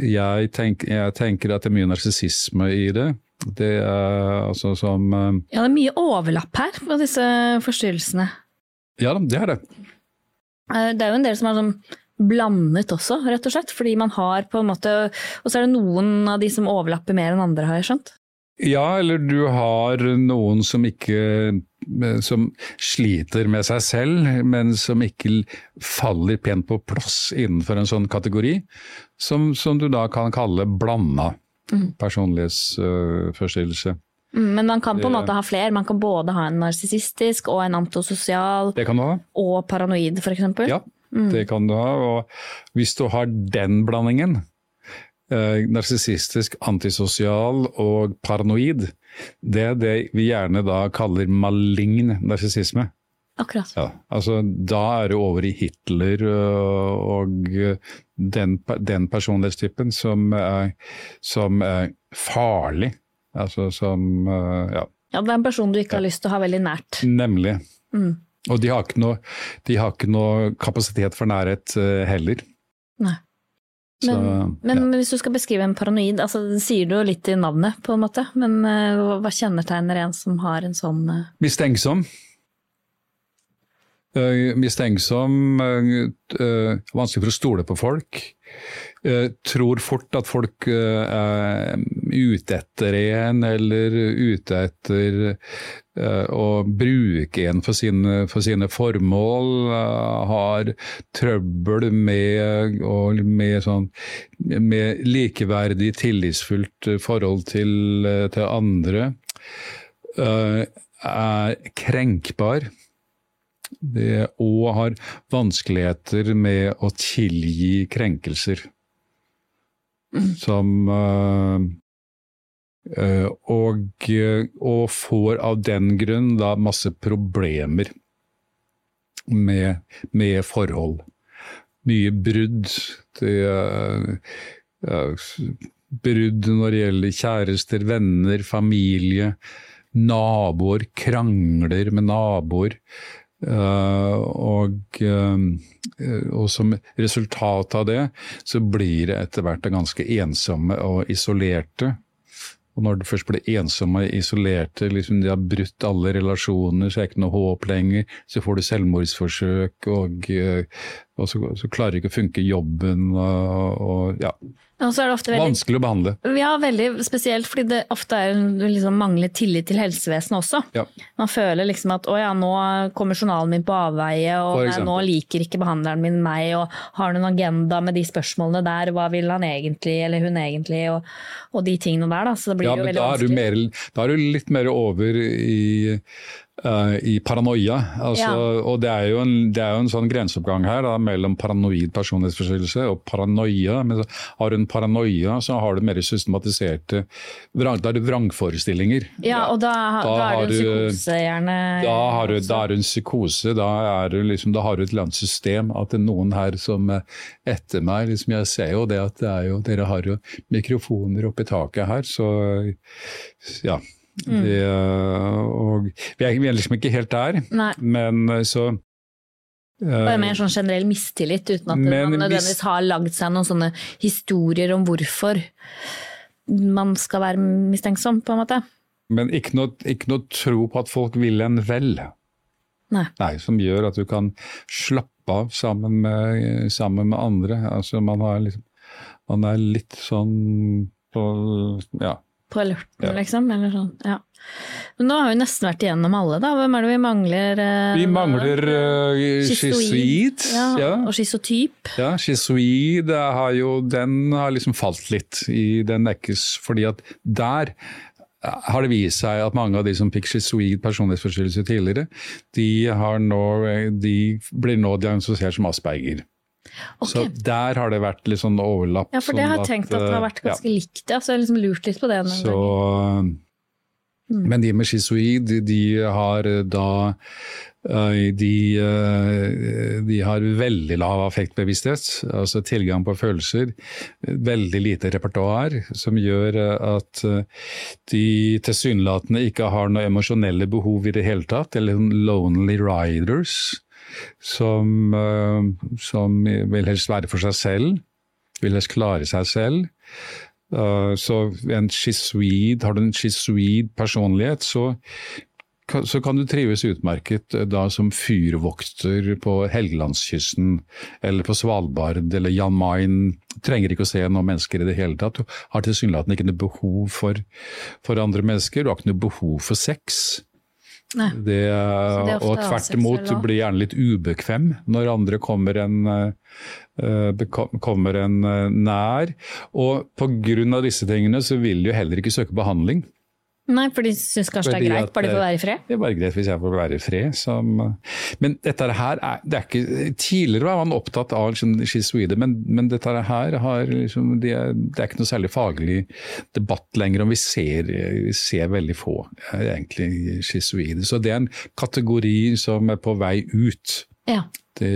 Jeg, tenk, jeg tenker at det er mye narsissisme i det. Det er altså som eh, Ja, det er mye overlapp her på disse forstyrrelsene. Ja, det er det. Det er jo en del som er sånn blandet også, rett og slett. Fordi man har på en måte Og så er det noen av de som overlapper mer enn andre, har jeg skjønt. Ja, eller du har noen som ikke som sliter med seg selv, men som ikke faller pent på plass innenfor en sånn kategori, som, som du da kan kalle blanda mm. personlighetsforstyrrelse. Mm, men man kan på en måte ha flere. Man kan både ha en narsissistisk og en antisosial og paranoid, f.eks. Ja, mm. det kan du ha. Og hvis du har den blandingen, eh, narsissistisk, antisosial og paranoid, det er det vi gjerne da kaller malign narsissisme. Akkurat. Ja, altså, da er det over i Hitler øh, og den, den personlighetstypen som er, som er farlig. Altså som øh, ja. ja. Det er en person du ikke har lyst til å ha veldig nært. Nemlig. Mm. Og de har, noe, de har, ikke noe, kapasitet for nærhet uh, heller. Nei. Så, Men, men ja. hvis du skal beskrive en paranoid, altså det sier du jo litt i navnet, på en måte. Men uh, hva kjennetegner en som har en sånn uh... Mistenksom. Uh, mistenksom, vanskelig for å stole på folk. Tror fort at folk er ute etter en, eller ute etter eh, å bruke en for sine, for sine formål. eh, har trøbbel med, og med, sånn, med likeverdig, tillitsfullt forhold til, eh, til andre. Eh, er krenkbar. Det, og har vanskeligheter med å tilgi krenkelser. Som eh, eh, og, eh, og får av den grunn da masse problemer med, med forhold. Mye brudd. Det, eh, eh, brudd når det gjelder kjærester, venner, familie. Naboer krangler med naboer. Uh, og, uh, og som resultat av det, så blir det etter hvert ganske ensomme og isolerte. Og når du først blir ensomme og isolerte, liksom de har brutt alle relasjoner, så er det ikke noe håp lenger, så får du selvmordsforsøk, og, eh, og så, så klarer ikke å funke jobben, og, og ja, Veldig vanskelig å behandle. Ja, veldig spesielt fordi det ofte er liksom mangler tillit til helsevesenet også. Ja. Man føler liksom at å ja, nå kommer journalen min på avveie, og nei, nå liker ikke behandleren min meg, og har noen agenda med de spørsmålene der, hva vil han egentlig, eller hun egentlig, og, og de tingene der, da. Så det blir Ja, jo men veldig da er, du mer, da er du litt mer over i, eh, i paranoia. Altså, Ja. Og det er, en, det er jo en sånn grenseoppgang her da, mellom paranoid personlighetsforstyrrelse og paranoia. Men har du en paranoia, så har du mer systematiserte vrang, Da er det vrangforestillinger. Ja, og da, da, Da er har det en psykose, gjerne. Da har, du, da er du en psykose, da, er du liksom, da har du et eller annet system. At det er noen her som er etter meg liksom Jeg ser jo det at det er jo, dere har jo mikrofoner oppi taket her, så ja. Mm. Det, og vi er, vi er liksom ikke helt der, Nei. men så Bare eh, mer sånn generell mistillit, uten at Men man nødvendigvis har lagd seg noen sånne historier om hvorfor man skal være mistenksom, på en måte. Men ikke noe, ikke noe tro på at folk vil en vel. Nei. Som gjør at du kan slappe av sammen med, sammen med andre. Altså man, har liksom, man er litt sånn på, ja. På alerten, Ja. liksom? Eller sånn, ja. Men nå har vi nesten vært igjennom alle, da. Hvem er det vi mangler? eh, Vi mangler uh, schizoid. Ja, Ja. Og schizotyp. Ja, schizoid har jo, den har liksom falt litt i den nekkes, fordi at der har det vist seg at mange av de som fikk schizoid personlighetsforstyrrelse tidligere, de, har nå, de blir nå diagnostisert som asperger. Ok. Så der har det vært litt sånn overlapp. Ja, for det sånn har jeg tenkt at det har vært ja. ganske likt, ja. Så jeg har liksom lurt litt på det. Så. Mm. Men de med schizoid, de, har da eh, de, eh, de har veldig lav affektbevissthet, altså tilgang på følelser. Veldig lite repertoar, som gjør eh, at eh, de tilsynelatende ikke har noe emosjonelle behov i det hele tatt, eller lonely riders, som, eh, som vil helst være for seg selv, vil helst klare seg selv. Uh, så en schizoid, har du en schizoid personlighet, så, så kan du trives utmerket uh, da som fyrvokter på Helgelandskysten, eller på Svalbard, eller Jan Mayen. Trenger ikke å se noen mennesker i det hele tatt. Du har tilsynelatende ikke noe behov for, for andre mennesker, du har ikke noe behov for sex. Det, det og tvert imot blir gjerne litt ubekvem når andre kommer en, eh, kommer en eh, nær. Og pga. disse tingene så vil de jo heller ikke søke behandling. Nei, for de syns kanskje det er greit, bare de får være i fred? Det er bare greit hvis jeg får være i fred. Som, men dette her er, det er ikke, Tidligere var man opptatt av liksom schizoide, men, men dette her har liksom, det, er, det er ikke noe særlig faglig debatt lenger om. Vi ser, vi ser veldig få eh, egentlig schizoide. Så det er en kategori som er på vei ut. Ja. Det,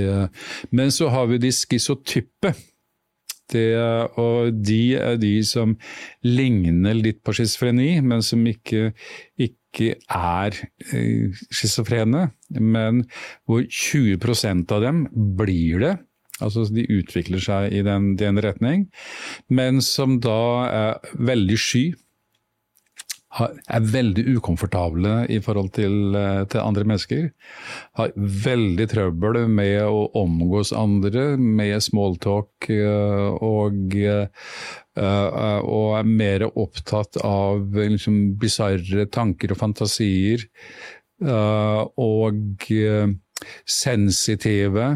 men så har vi de schizotype. Det, og de er de som ligner litt på schizofreni, men som ikke, ikke er eh, schizofrene. Men hvor 20% av dem blir det Altså De utvikler seg i den, den retning, men som da er veldig sky. Er veldig ukomfortable i forhold til, eh, til, andre mennesker. Har veldig trøbbel med å omgås andre, med smalltalk eh, og, eh, og er mer opptatt av liksom, bisarre tanker og fantasier. Og sensitive.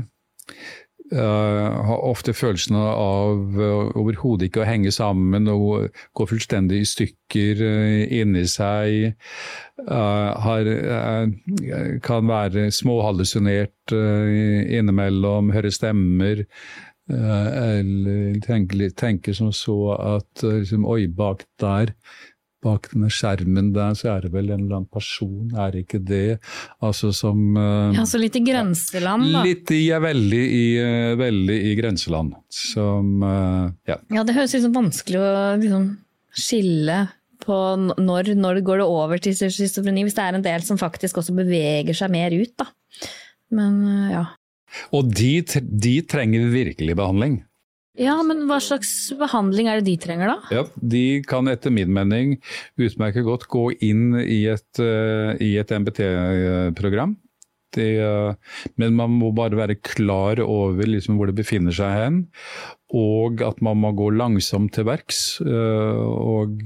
Uh, har ofte følelsen av uh, overhodet ikke å henge sammen og gå fullstendig i stykker uh, inni seg. Har, kan være småhallusinert innimellom, høre stemmer. eller tenke, tenke, som så at liksom, oi, bak der bak denne skjermen der, så er det vel en eller annen person, er det ikke det? Altså som uh, Ja, Så litt i grenseland, da? Litt i, ja, veldig i, uh, veldig i grenseland. Som uh, ja. ja. det høres liksom vanskelig å liksom, skille på når, når går det over til schizofreni, hvis det er en del som faktisk også beveger seg mer ut, da. Men ja. Og de, de trenger virkelig behandling. Ja, men hva slags behandling er det de trenger da? Ja, De kan etter min mening utmerket godt gå inn i et, uh, et MBT-program. Uh, men man må bare være klar over liksom hvor det befinner seg hen. Og at man må gå langsomt til verks. Og,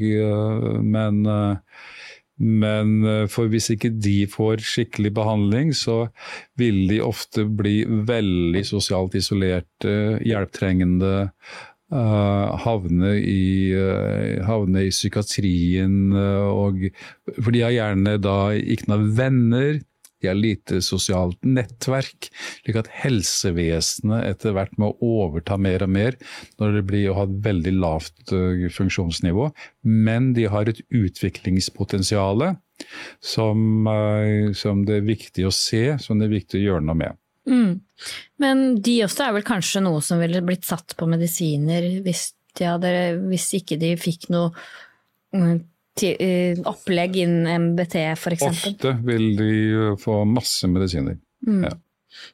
men men eh, for hvis ikke de får skikkelig behandling, så vil de ofte bli veldig sosialt isolerte, hjelptrengende. Uh, havne, i, uh, havne i psykiatrien. Og, for de har gjerne da ikke noen venner, de har lite sosialt nettverk, slik at helsevesenet etter hvert må overta mer og mer når det blir å ha et veldig lavt uh, funksjonsnivå. Men de har et utviklingspotensial som, uh, som, det er viktig å se, som det er viktig å gjøre noe med. Mm. Men de også er vel kanskje noe som ville blitt satt på medisiner hvis, hadde, hvis ikke de fikk noe mm, Eh, opplegg innen MBT f.eks.? Ofte vil de eh, få masse medisiner. Mm. Ja.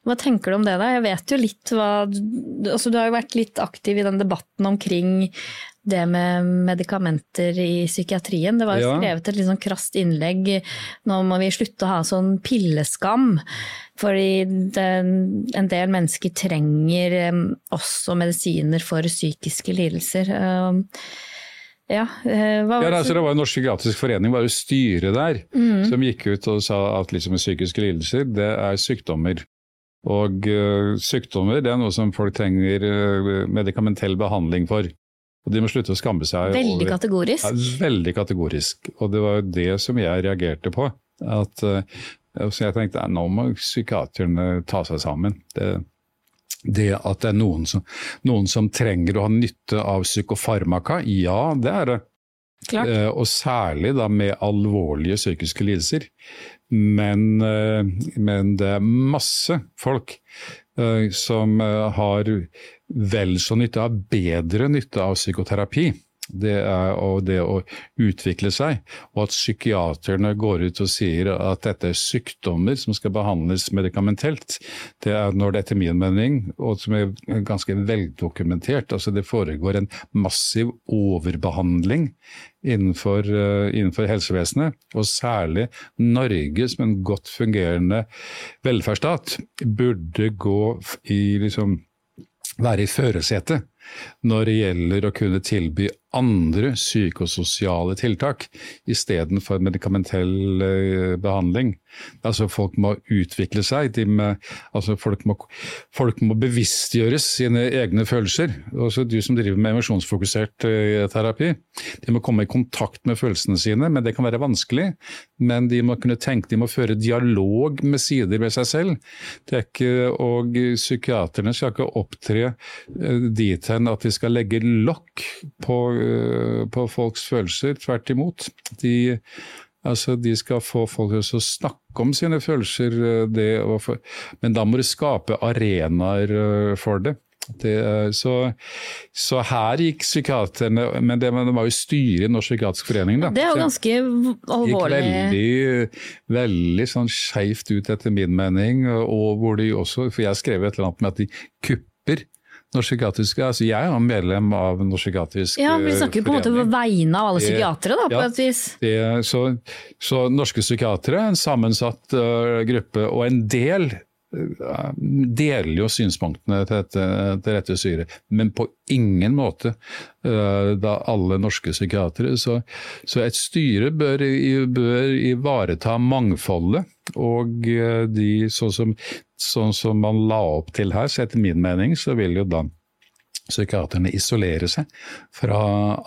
Hva tenker du om det, da? Jeg vet jo litt hva altså Du har jo vært litt aktiv i den debatten omkring det med medikamenter i psykiatrien. Det var jo skrevet et litt sånn krast innlegg. Nå må vi slutte å ha sånn pilleskam. Fordi en del mennesker trenger eh, også medisiner for psykiske lidelser. Ja, var ja altså, det var en Norsk psykiatrisk forening, var jo styret der, mm. som gikk ut og sa at liksom, psykiske lidelser det er sykdommer. Og uh, sykdommer det er noe som folk trenger uh, medikamentell behandling for. Og de må slutte å skamme seg. Veldig over. kategorisk? Ja, veldig kategorisk. Og det var jo det som jeg reagerte på. At, uh, så jeg tenkte nå må psykiaterne ta seg sammen. Det, det at det er noen som, noen som, trenger å ha nytte av psykofarmaka, ja det er det. Eh, og særlig da med alvorlige psykiske lidelser. Men, eh, men, det er masse folk eh, som eh, har vel så nytte av, bedre nytte av psykoterapi det er det å utvikle seg. Og at psykiaterne går ut og sier at dette er sykdommer som skal behandles medikamentelt. Det er når det etter min mening, og som er ganske veldokumentert, altså det foregår en massiv overbehandling innenfor, uh, innenfor helsevesenet. Og særlig Norge som en godt fungerende velferdsstat burde gå i liksom være i førersetet når det gjelder å kunne tilby andre psykososiale tiltak istedenfor medikamentell eh, behandling. Altså Folk må utvikle seg, med, altså folk, må, folk, må, bevisstgjøres sine egne følelser. Også du som driver med emosjonsfokusert uh, terapi, de må komme i kontakt med følelsene sine, men det kan være vanskelig. Men de må kunne tenke, de må føre dialog med sider ved seg selv. Det er ikke, og psykiaterne skal ikke opptre uh, dit hen at de skal legge lokk på Eh, på folks følelser. Tvert imot. De, altså, de skal få folk til å snakke om sine følelser, det, men da må du skape arenaer eh, for det. Det, så, så, her gikk psykiaterne Men det, det var jo styret i Norsk psykiatrisk forening, da. Det er jo ganske alvorlig. Gikk veldig, veldig sånn skeivt ut, etter min mening. Og hvor de også For jeg skrev et eller annet med at de grupper. Norsk psykiatrisk, altså Jeg er medlem av Norsk psykiatrisk Ja, Vi snakker på en måte på vegne av alle psykiatere, da, på ja. et vis. Det, så, så norske psykiatere er en sammensatt uh, gruppe, og en del uh, deler jo synspunktene til dette, til dette styret, men på ingen måte uh, da alle norske psykiatere. Så, så et styre bør, bør ivareta mangfoldet, og øh, de, sånn som, sånn som man la opp til her, så etter min mening, så vil jo da psykiaterne isolere seg fra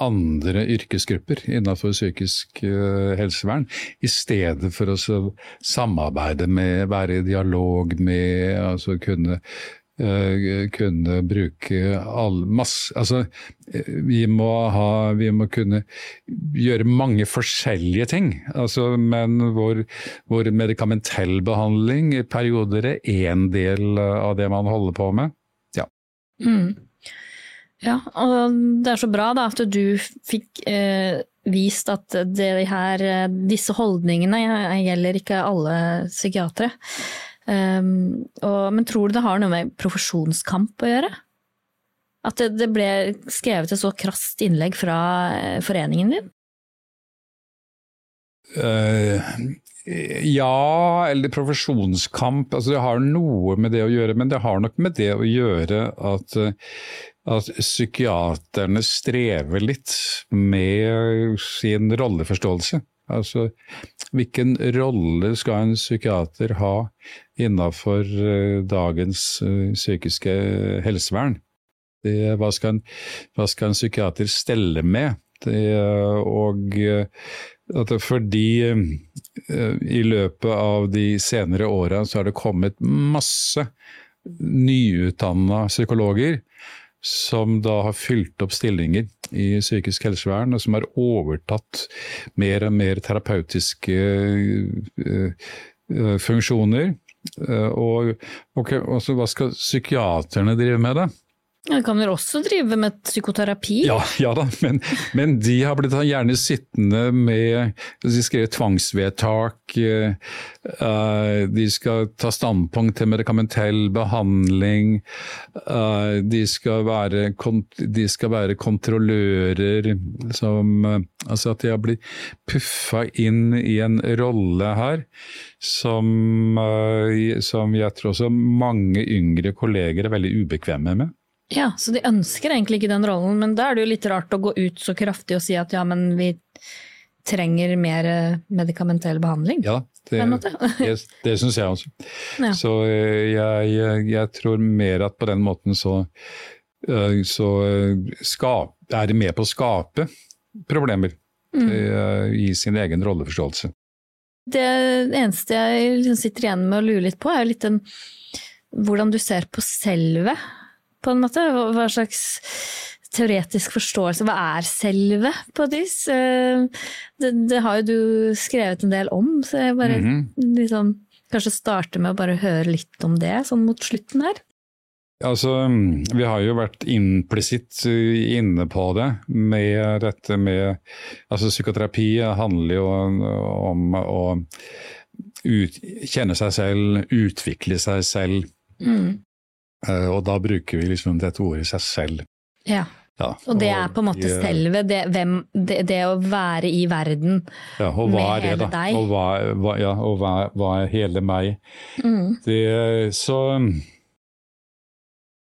andre yrkesgrupper innenfor psykisk eh, helsevern, i stedet for å samarbeide med, være i dialog med, altså kunne eh, kunne bruke all masse Altså, eh, vi må ha Vi må kunne gjøre mange forskjellige ting. Altså, men vår, vår medikamentell behandling i perioder er én del av det man holder på med. Ja. Mm. Ja, og det er så bra da at du fikk eh, vist at her, eh, disse holdningene gjelder ikke alle psykiatere. Um, og, men tror du det har noe med profesjonskamp å gjøre? At det, det ble skrevet et så krast innlegg fra eh, foreningen din? Uh, ja, eller profesjonskamp. Altså det har noe med det å gjøre, men det har nok med det å gjøre at, eh, at psykiaterne strever litt med sin rolleforståelse. Altså, hvilken rolle skal en psykiater ha innenfor eh, dagens eh, psykiske helsevern? Det, hva, skal en, hva skal en psykiater stelle med? Det, og eh, fordi i løpet av de senere åra så har det kommet masse nyutdanna psykologer som da har fylt opp stillinger i psykisk helsevern, og som har overtatt mer og mer terapeutiske eh, eh, funksjoner. Eh, og okay, og så hva skal psykiaterne drive med, da? Ja, kan vel også drive med psykoterapi? Ja, ja da, men, men de har blitt gjerne sittende med De skrev tvangsvedtak, eh, eh, de skal ta standpunkt til medikamentell behandling, eh, de skal være, de skal være kontrollører som Altså at de har blitt puffa inn i en rolle her som, som jeg tror også mange yngre kolleger er veldig ubekvemme med. Ja, så de ønsker egentlig ikke den rollen, men da er det jo litt rart å gå ut så kraftig og si at ja, men vi trenger mer eh, medikamentell behandling. Ja, det, det, det syns jeg også. Ja. Så eh, jeg, jeg, jeg tror mer at på den måten så, eh, så eh, skap, er de med på å skape problemer Mm. eh, i sin egen rolleforståelse. Det eneste jeg liksom sitter igjen med å lure litt på, er litt den hvordan du ser på selve, på en måte. Hva slags teoretisk forståelse, hva er selve, på et vis? Eh, Det, det har jo du skrevet en del om, så jeg bare Mhm. liksom Kanskje starte med å bare høre litt om det, sånn mot slutten her. Altså, vi har jo vært implisitt eh, inne på det med dette med Altså, psykoterapi handler jo om å ut, kjenne seg selv, utvikle seg selv. Mm. Eh, Og da bruker vi liksom dette ordet seg selv. Ja. Ja, Og det er på en måte eh, selve, det, hvem, det, det å være i verden. Ja, og hva med er det, hele da? deg. Og hva, hva, ja, og hva, hva er hele meg? Mm. Det, så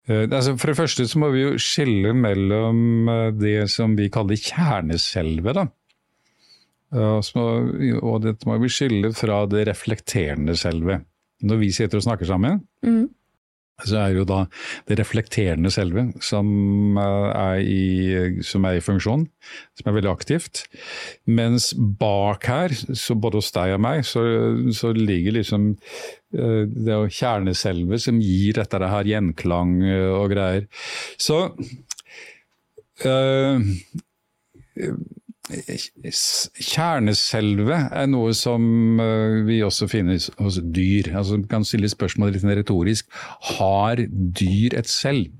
eh, altså For det første så må vi jo skille mellom det som vi kaller kjerneselve. da. Og dette må vi skille fra det reflekterende selve. Når vi sitter og snakker sammen, Mm. Så er jo da det reflekterende selve som eh, er i, som er i funksjon, som er veldig aktivt. Mens bak her, både hos deg og meg, så, så ligger liksom eh, det er jo kjerneselve som gir dette her gjenklang eh, og greier. Så eh, Kjerneselve er noe som eh, vi også finner hos dyr. Altså, vi kan stille spørsmålet litt retorisk. Har dyr et selv?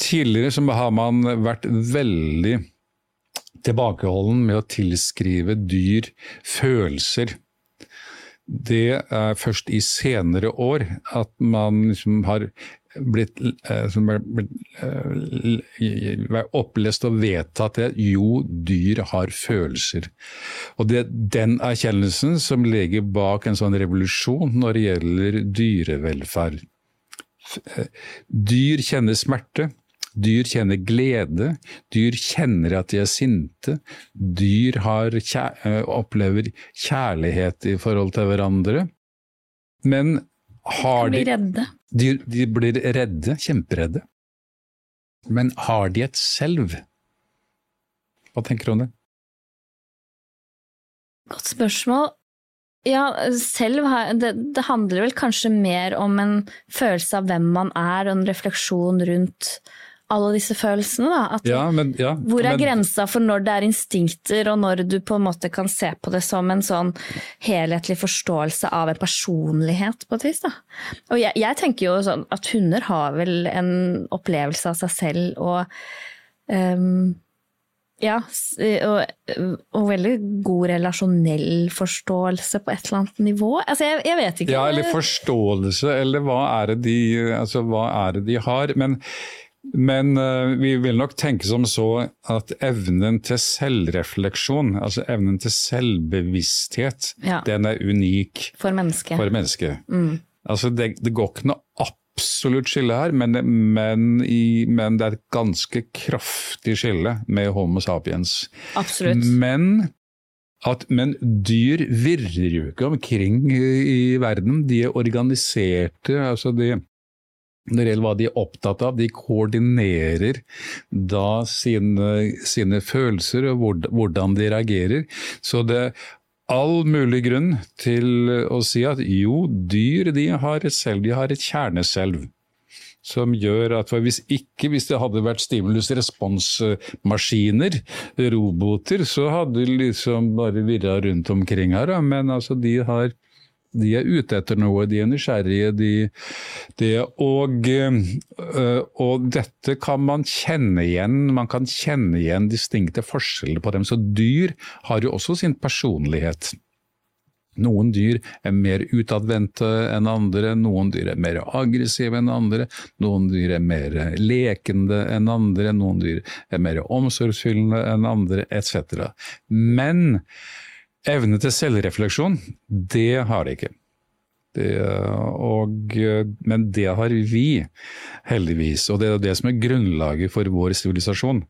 Tidligere har man vært veldig tilbakeholden med å tilskrive dyr følelser. det er først i senere år at man liksom har blitt, eh, som ble, ble eh, opplest og vedtatt at jo, dyr har følelser. Og det er den erkjennelsen som ligger bak en sånn revolusjon når det gjelder dyrevelferd. Eh, dyr kjenner smerte. Dyr kjenner glede, dyr kjenner at de er sinte. Dyr kjær opplever kjærlighet i forhold til hverandre. Men har de Blir redde. De, de blir redde, kjemperedde. Men har de et selv? Hva tenker du om det? Godt spørsmål. Ja, selv det, det, handler vel kanskje mer om en følelse av hvem man er, og en refleksjon rundt alle disse følelsene. Da. At, ja, men, ja, hvor er men, grensa for når det er instinkter, og når du på en måte kan se på det som en sånn helhetlig forståelse av en personlighet, på et vis. Da. Og jeg, jeg tenker jo sånn at hunder har vel en opplevelse av seg selv og um, ja, og, og, veldig god relasjonell forståelse på et eller annet nivå. Altså, jeg, jeg vet ikke. Ja, eller forståelse, eller hva er det de, altså, hva er det de har? Men men uh, vi vil nok tenke som så at evnen til selvrefleksjon, altså evnen til selvbevissthet, ja. den er unik for mennesket. For mennesket. Mm. Altså det, det, går ikke noe absolutt skille her, men, men, i, men, det er et ganske kraftig skille med Homo sapiens. Absolutt. Men at, men dyr virrer jo ikke omkring i verden. De er organiserte. altså de når det gjelder hva de er opptatt av. De koordinerer da sine, sine følelser og hvordan de reagerer. Så det er all mulig grunn til å si at jo, dyr de har et selv, de har et kjerneselv. Som gjør at hvis ikke, hvis det hadde vært stimulus-respons-maskiner, roboter, så hadde de liksom bare virra rundt omkring her. Men altså, de har de er ute etter noe, de er nysgjerrige. De, de, og, øh, og, dette kan man kjenne igjen. Man kan kjenne igjen distinkte forskjeller på dem. Så dyr har jo også sin personlighet. Noen dyr er mer utadvendte enn andre, noen dyr er mer aggressive enn andre, noen dyr er mer lekende enn andre, noen dyr er mer omsorgsfyllende enn andre, etc. Men Evne til selvrefleksjon, det har de ikke. Det, og, men det har vi, heldigvis. Og det er det som er grunnlaget for vår sivilisasjon.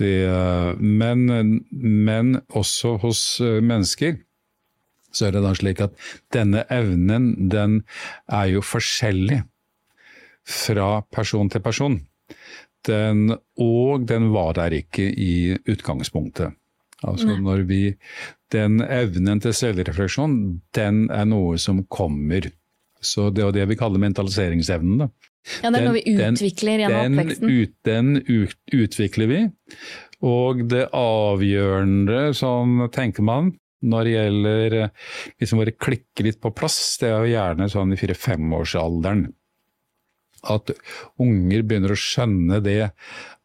Men, men, også hos mennesker så er det da slik at denne evnen, den er jo forskjellig fra person til person. Den, og den var der ikke i utgangspunktet. Altså når vi, Den evnen til selvrefleksjon, den er noe som kommer. Så Det er det vi kaller mentaliseringsevnen. Da. Ja, Det er den, noe vi utvikler gjennom oppveksten? Ut, den ut, utvikler vi. Og det avgjørende, sånn tenker man, når det gjelder liksom bare klikke litt på plass, det er jo gjerne sånn i fire-femårsalderen. At unger begynner å skjønne det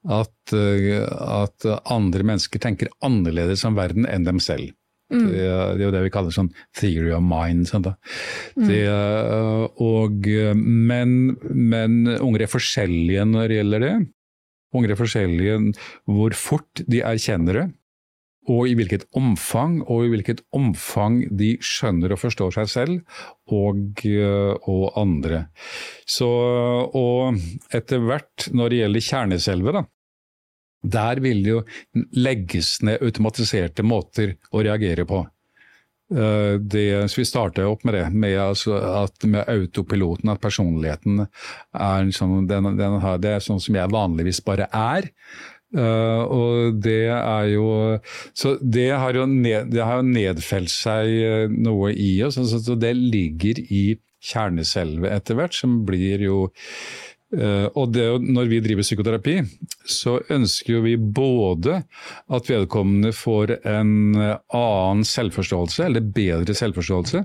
at, eh, at, andre mennesker tenker annerledes om verden enn dem selv. Mm. Det, det, er jo det vi kaller sånn theory of mind. Sånn mm. det, og, men, men, unger er forskjellige når det gjelder det. Unger er forskjellige hvor fort de erkjenner det, og i hvilket omfang, og i hvilket omfang de skjønner og forstår seg selv og, og andre. Så, og etter hvert, når det gjelder kjerneselvet, da, der vil det jo legges ned automatiserte måter å reagere på. Eh, det, så vi starter opp med det, med, altså at med autopiloten, at personligheten er sånn, den, den har, det er sånn som jeg vanligvis bare er. Uh, og det er jo Så det har jo, ned, nedfelt seg uh, noe i oss. Så, så det ligger i kjerneselvet etter hvert, som blir jo uh, og det, når vi driver psykoterapi, så ønsker vi både at vedkommende får en annen selvforståelse, eller bedre selvforståelse,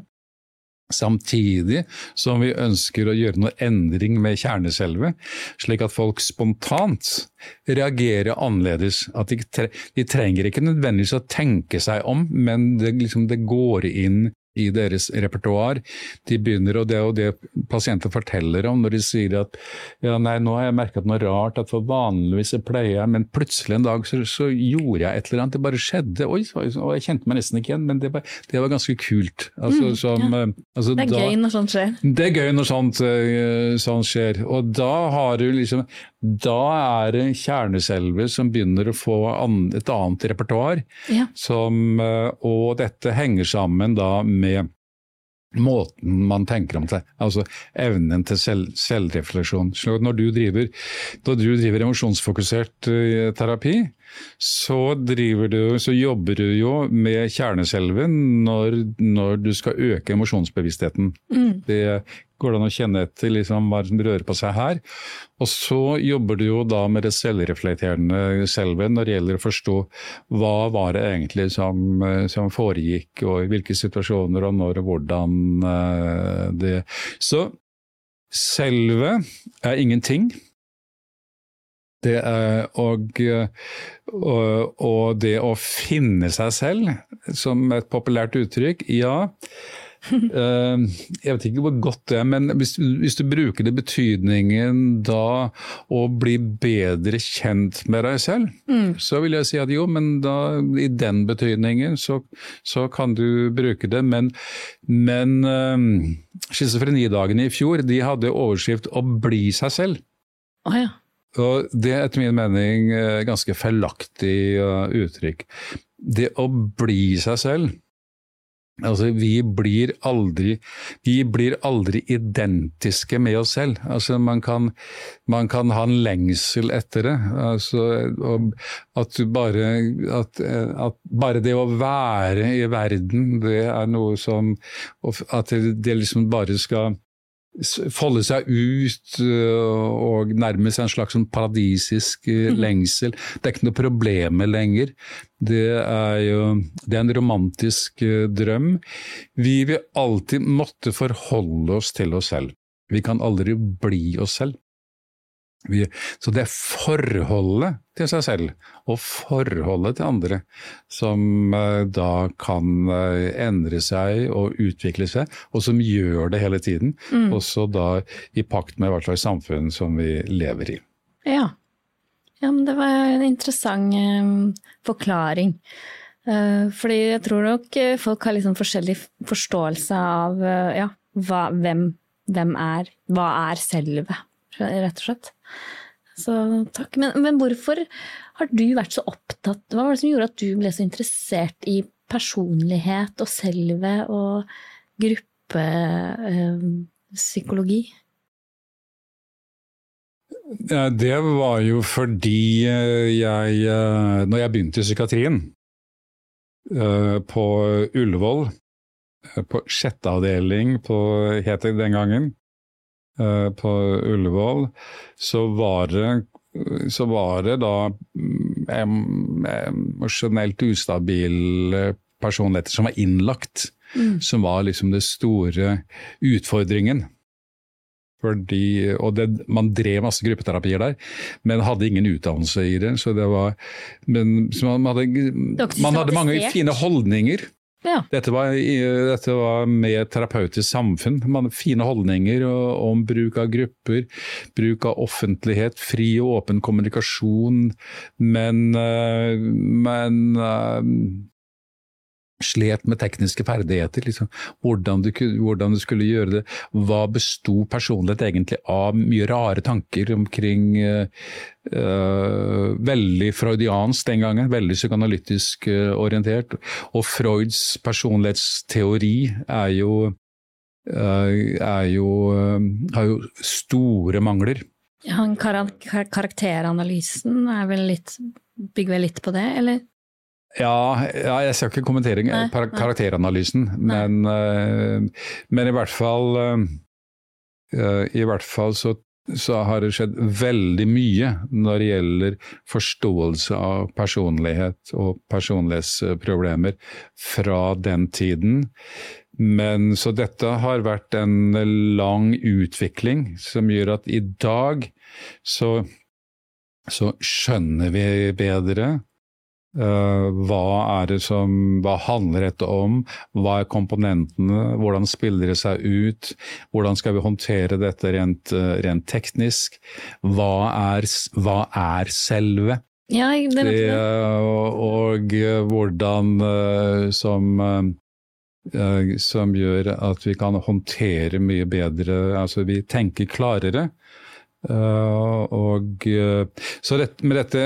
Samtidig som vi ønsker å gjøre noe endring med kjerneselvet, slik at folk spontant reagerer annerledes. At de, de trenger ikke nødvendigvis å tenke seg om, men det, liksom, det går inn i deres repertoar. De begynner, og det er jo det pasienter forteller om når de sier at ja, nei, nå har jeg merket noe rart, at for vanligvis pleier jeg, men plutselig en dag så, så, gjorde jeg et eller annet, det bare skjedde. Oi, og jeg kjente meg nesten ikke igjen, men det var, det var ganske kult. Altså, mm, som, ja. Eh, altså, det er da, gøy når sånt skjer. Det er gøy når sånt, uh, sånt skjer. Og da har du liksom Da er det kjerneselver som begynner å få an, et annet repertoar. Ja. Som, uh, og dette henger sammen da med med måten man tenker om seg, altså evnen til selv, selvrefleksjon. Når du driver, når du driver emosjonsfokusert uh, terapi, så, du, så, jobber du jo med kjerneselven når, når du skal øke emosjonsbevisstheten. Mm. Det går det an å kjenne etter liksom, hva som rører på seg her. Og så jobber du jo da med det selvreflekterende selve når det gjelder å forstå hva var det egentlig som, som foregikk, og i hvilke situasjoner og når og hvordan uh, det Så selve er ingenting. Det er, og, og, og det å finne seg selv, som et populært uttrykk, ja. Uh, jeg vet ikke hvor godt det er, men hvis, hvis, du bruker det betydningen da å bli bedre kjent med deg selv, mm. så vil jeg si at jo, men da i den betydningen så, så kan du bruke det. Men, men uh, schizofrenidagene i fjor de hadde overskrift 'Å bli seg selv'. Oh, ja. Og Det er etter min mening eh, ganske feilaktig uttrykk. Det å bli seg selv Altså, vi blir aldri Vi blir aldri identiske med oss selv. Altså, man kan, man kan ha en lengsel etter det. Altså, at, bare, at, at, bare det å være i verden, det er noe som At det, det liksom bare skal folde seg ut øh, og nærme seg en slags sånn paradisisk øh, mhm. lengsel. Det er ikke noe problem lenger. Det er jo det er en romantisk øh, drøm. Vi vil alltid måtte forholde oss til oss selv. Vi kan aldri bli oss selv. Vi, så det er forholdet til seg selv og forholdet til andre som uh, da kan uh, endre seg og utvikle seg, og som gjør det hele tiden. Mm. Også da i pakt med hva slags samfunn som vi lever i. Ja. ja men det var en interessant uh, forklaring. fordi jeg tror nok folk har liksom forskjellig forståelse av ja, hva, hvem, hvem er Hva er selve, rett og slett. Så takk. Men, men, hvorfor har du vært så opptatt Hva var det som gjorde at du ble så interessert i personlighet og selve og gruppepsykologi? Ja, det var jo fordi eh, jeg eh, Når jeg begynte i psykiatrien eh, på Ullevål, på sjette avdeling på, het det den gangen, på Ullevål, så var det, så var det da mm, emosjonelt ustabile personligheter som var innlagt, mm. som var liksom den store utfordringen. Fordi, og det, Man drev masse gruppeterapier der, men hadde ingen utdannelse i det. så det var, men, man, hadde, man hadde mange fine holdninger. Ja. Dette, var, dette, var, med terapeutisk samfunn. Man, fine holdninger om bruk av grupper, bruk av offentlighet, fri og åpen kommunikasjon. Men, eh, men eh, slet med tekniske ferdigheter. Liksom. Hvordan, du, hvordan, du, skulle gjøre det. Hva besto personlighet egentlig av? Mye rare tanker omkring uh, Veldig freudiansk den gangen, veldig psykoanalytisk uh, orientert. Og Freuds personlighetsteori er jo, er jo har jo store mangler. Ja, karakteranalysen er vel litt, bygger vel litt på det, eller? Ja, ja, jeg skal ikke kommentere nei, nei. karakteranalysen, men, uh, men, i hvert fall uh, I hvert fall så, så, har det skjedd veldig mye når det gjelder forståelse av personlighet og personlighetsproblemer fra den tiden. Men Så dette har vært en lang utvikling som gjør at i dag så, så skjønner vi bedre hva er det som, hva handler dette om? Hva er komponentene? Hvordan spiller det seg ut? Hvordan skal vi håndtere dette rent, uh, rent teknisk? Hva er, hva er selve? Ja, det, det, uh, og hvordan som som gjør at vi kan håndtere mye bedre, altså vi tenker klarere. og, så med dette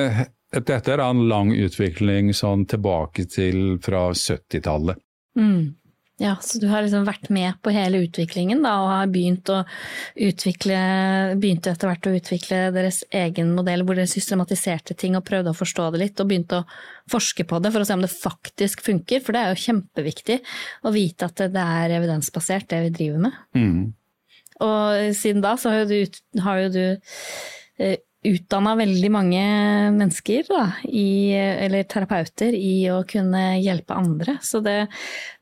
dette er en lang utvikling sånn tilbake til fra 70-tallet. Mm. Ja, så du har liksom vært med på hele utviklingen da, og har begynt å utvikle begynt etter hvert å utvikle deres egen modell hvor dere systematiserte ting og prøvde å forstå det litt, og begynte å forske på det for å se om det faktisk funker, for det er jo kjempeviktig å vite at det er evidensbasert, det vi driver med. Mm. Og siden da så har jo du, har jo du eh, utdanna veldig mange mennesker, da, i, eller terapeuter, i å kunne hjelpe andre. Så det,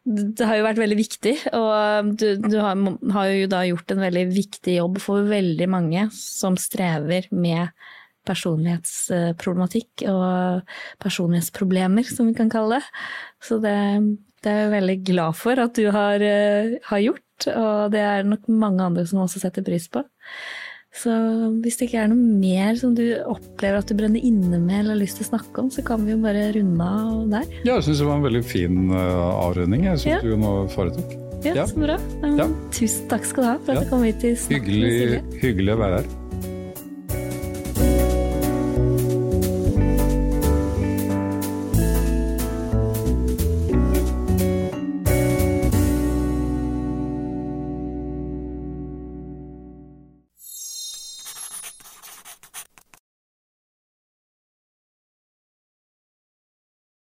det har jo vært veldig viktig. Og du, du har, har, jo da gjort en veldig viktig jobb for veldig mange som strever med personlighetsproblematikk og personlighetsproblemer, som vi kan kalle det. Så det, det er jeg veldig glad for at du har, har gjort, og det er nok mange andre som også setter pris på. Så hvis det ikke er noe mer som du opplever at du brenner inne med eller har lyst til å snakke om, så kan vi jo bare runde av der. Ja, jeg syns det var en veldig fin uh, avrunding jeg syns ja. du nå foretok. Ja, ja, så bra. Um, ja. Tusen takk skal du ha for at du kom hit til Snakk hyggelig, med Silje. Hyggelig å være her.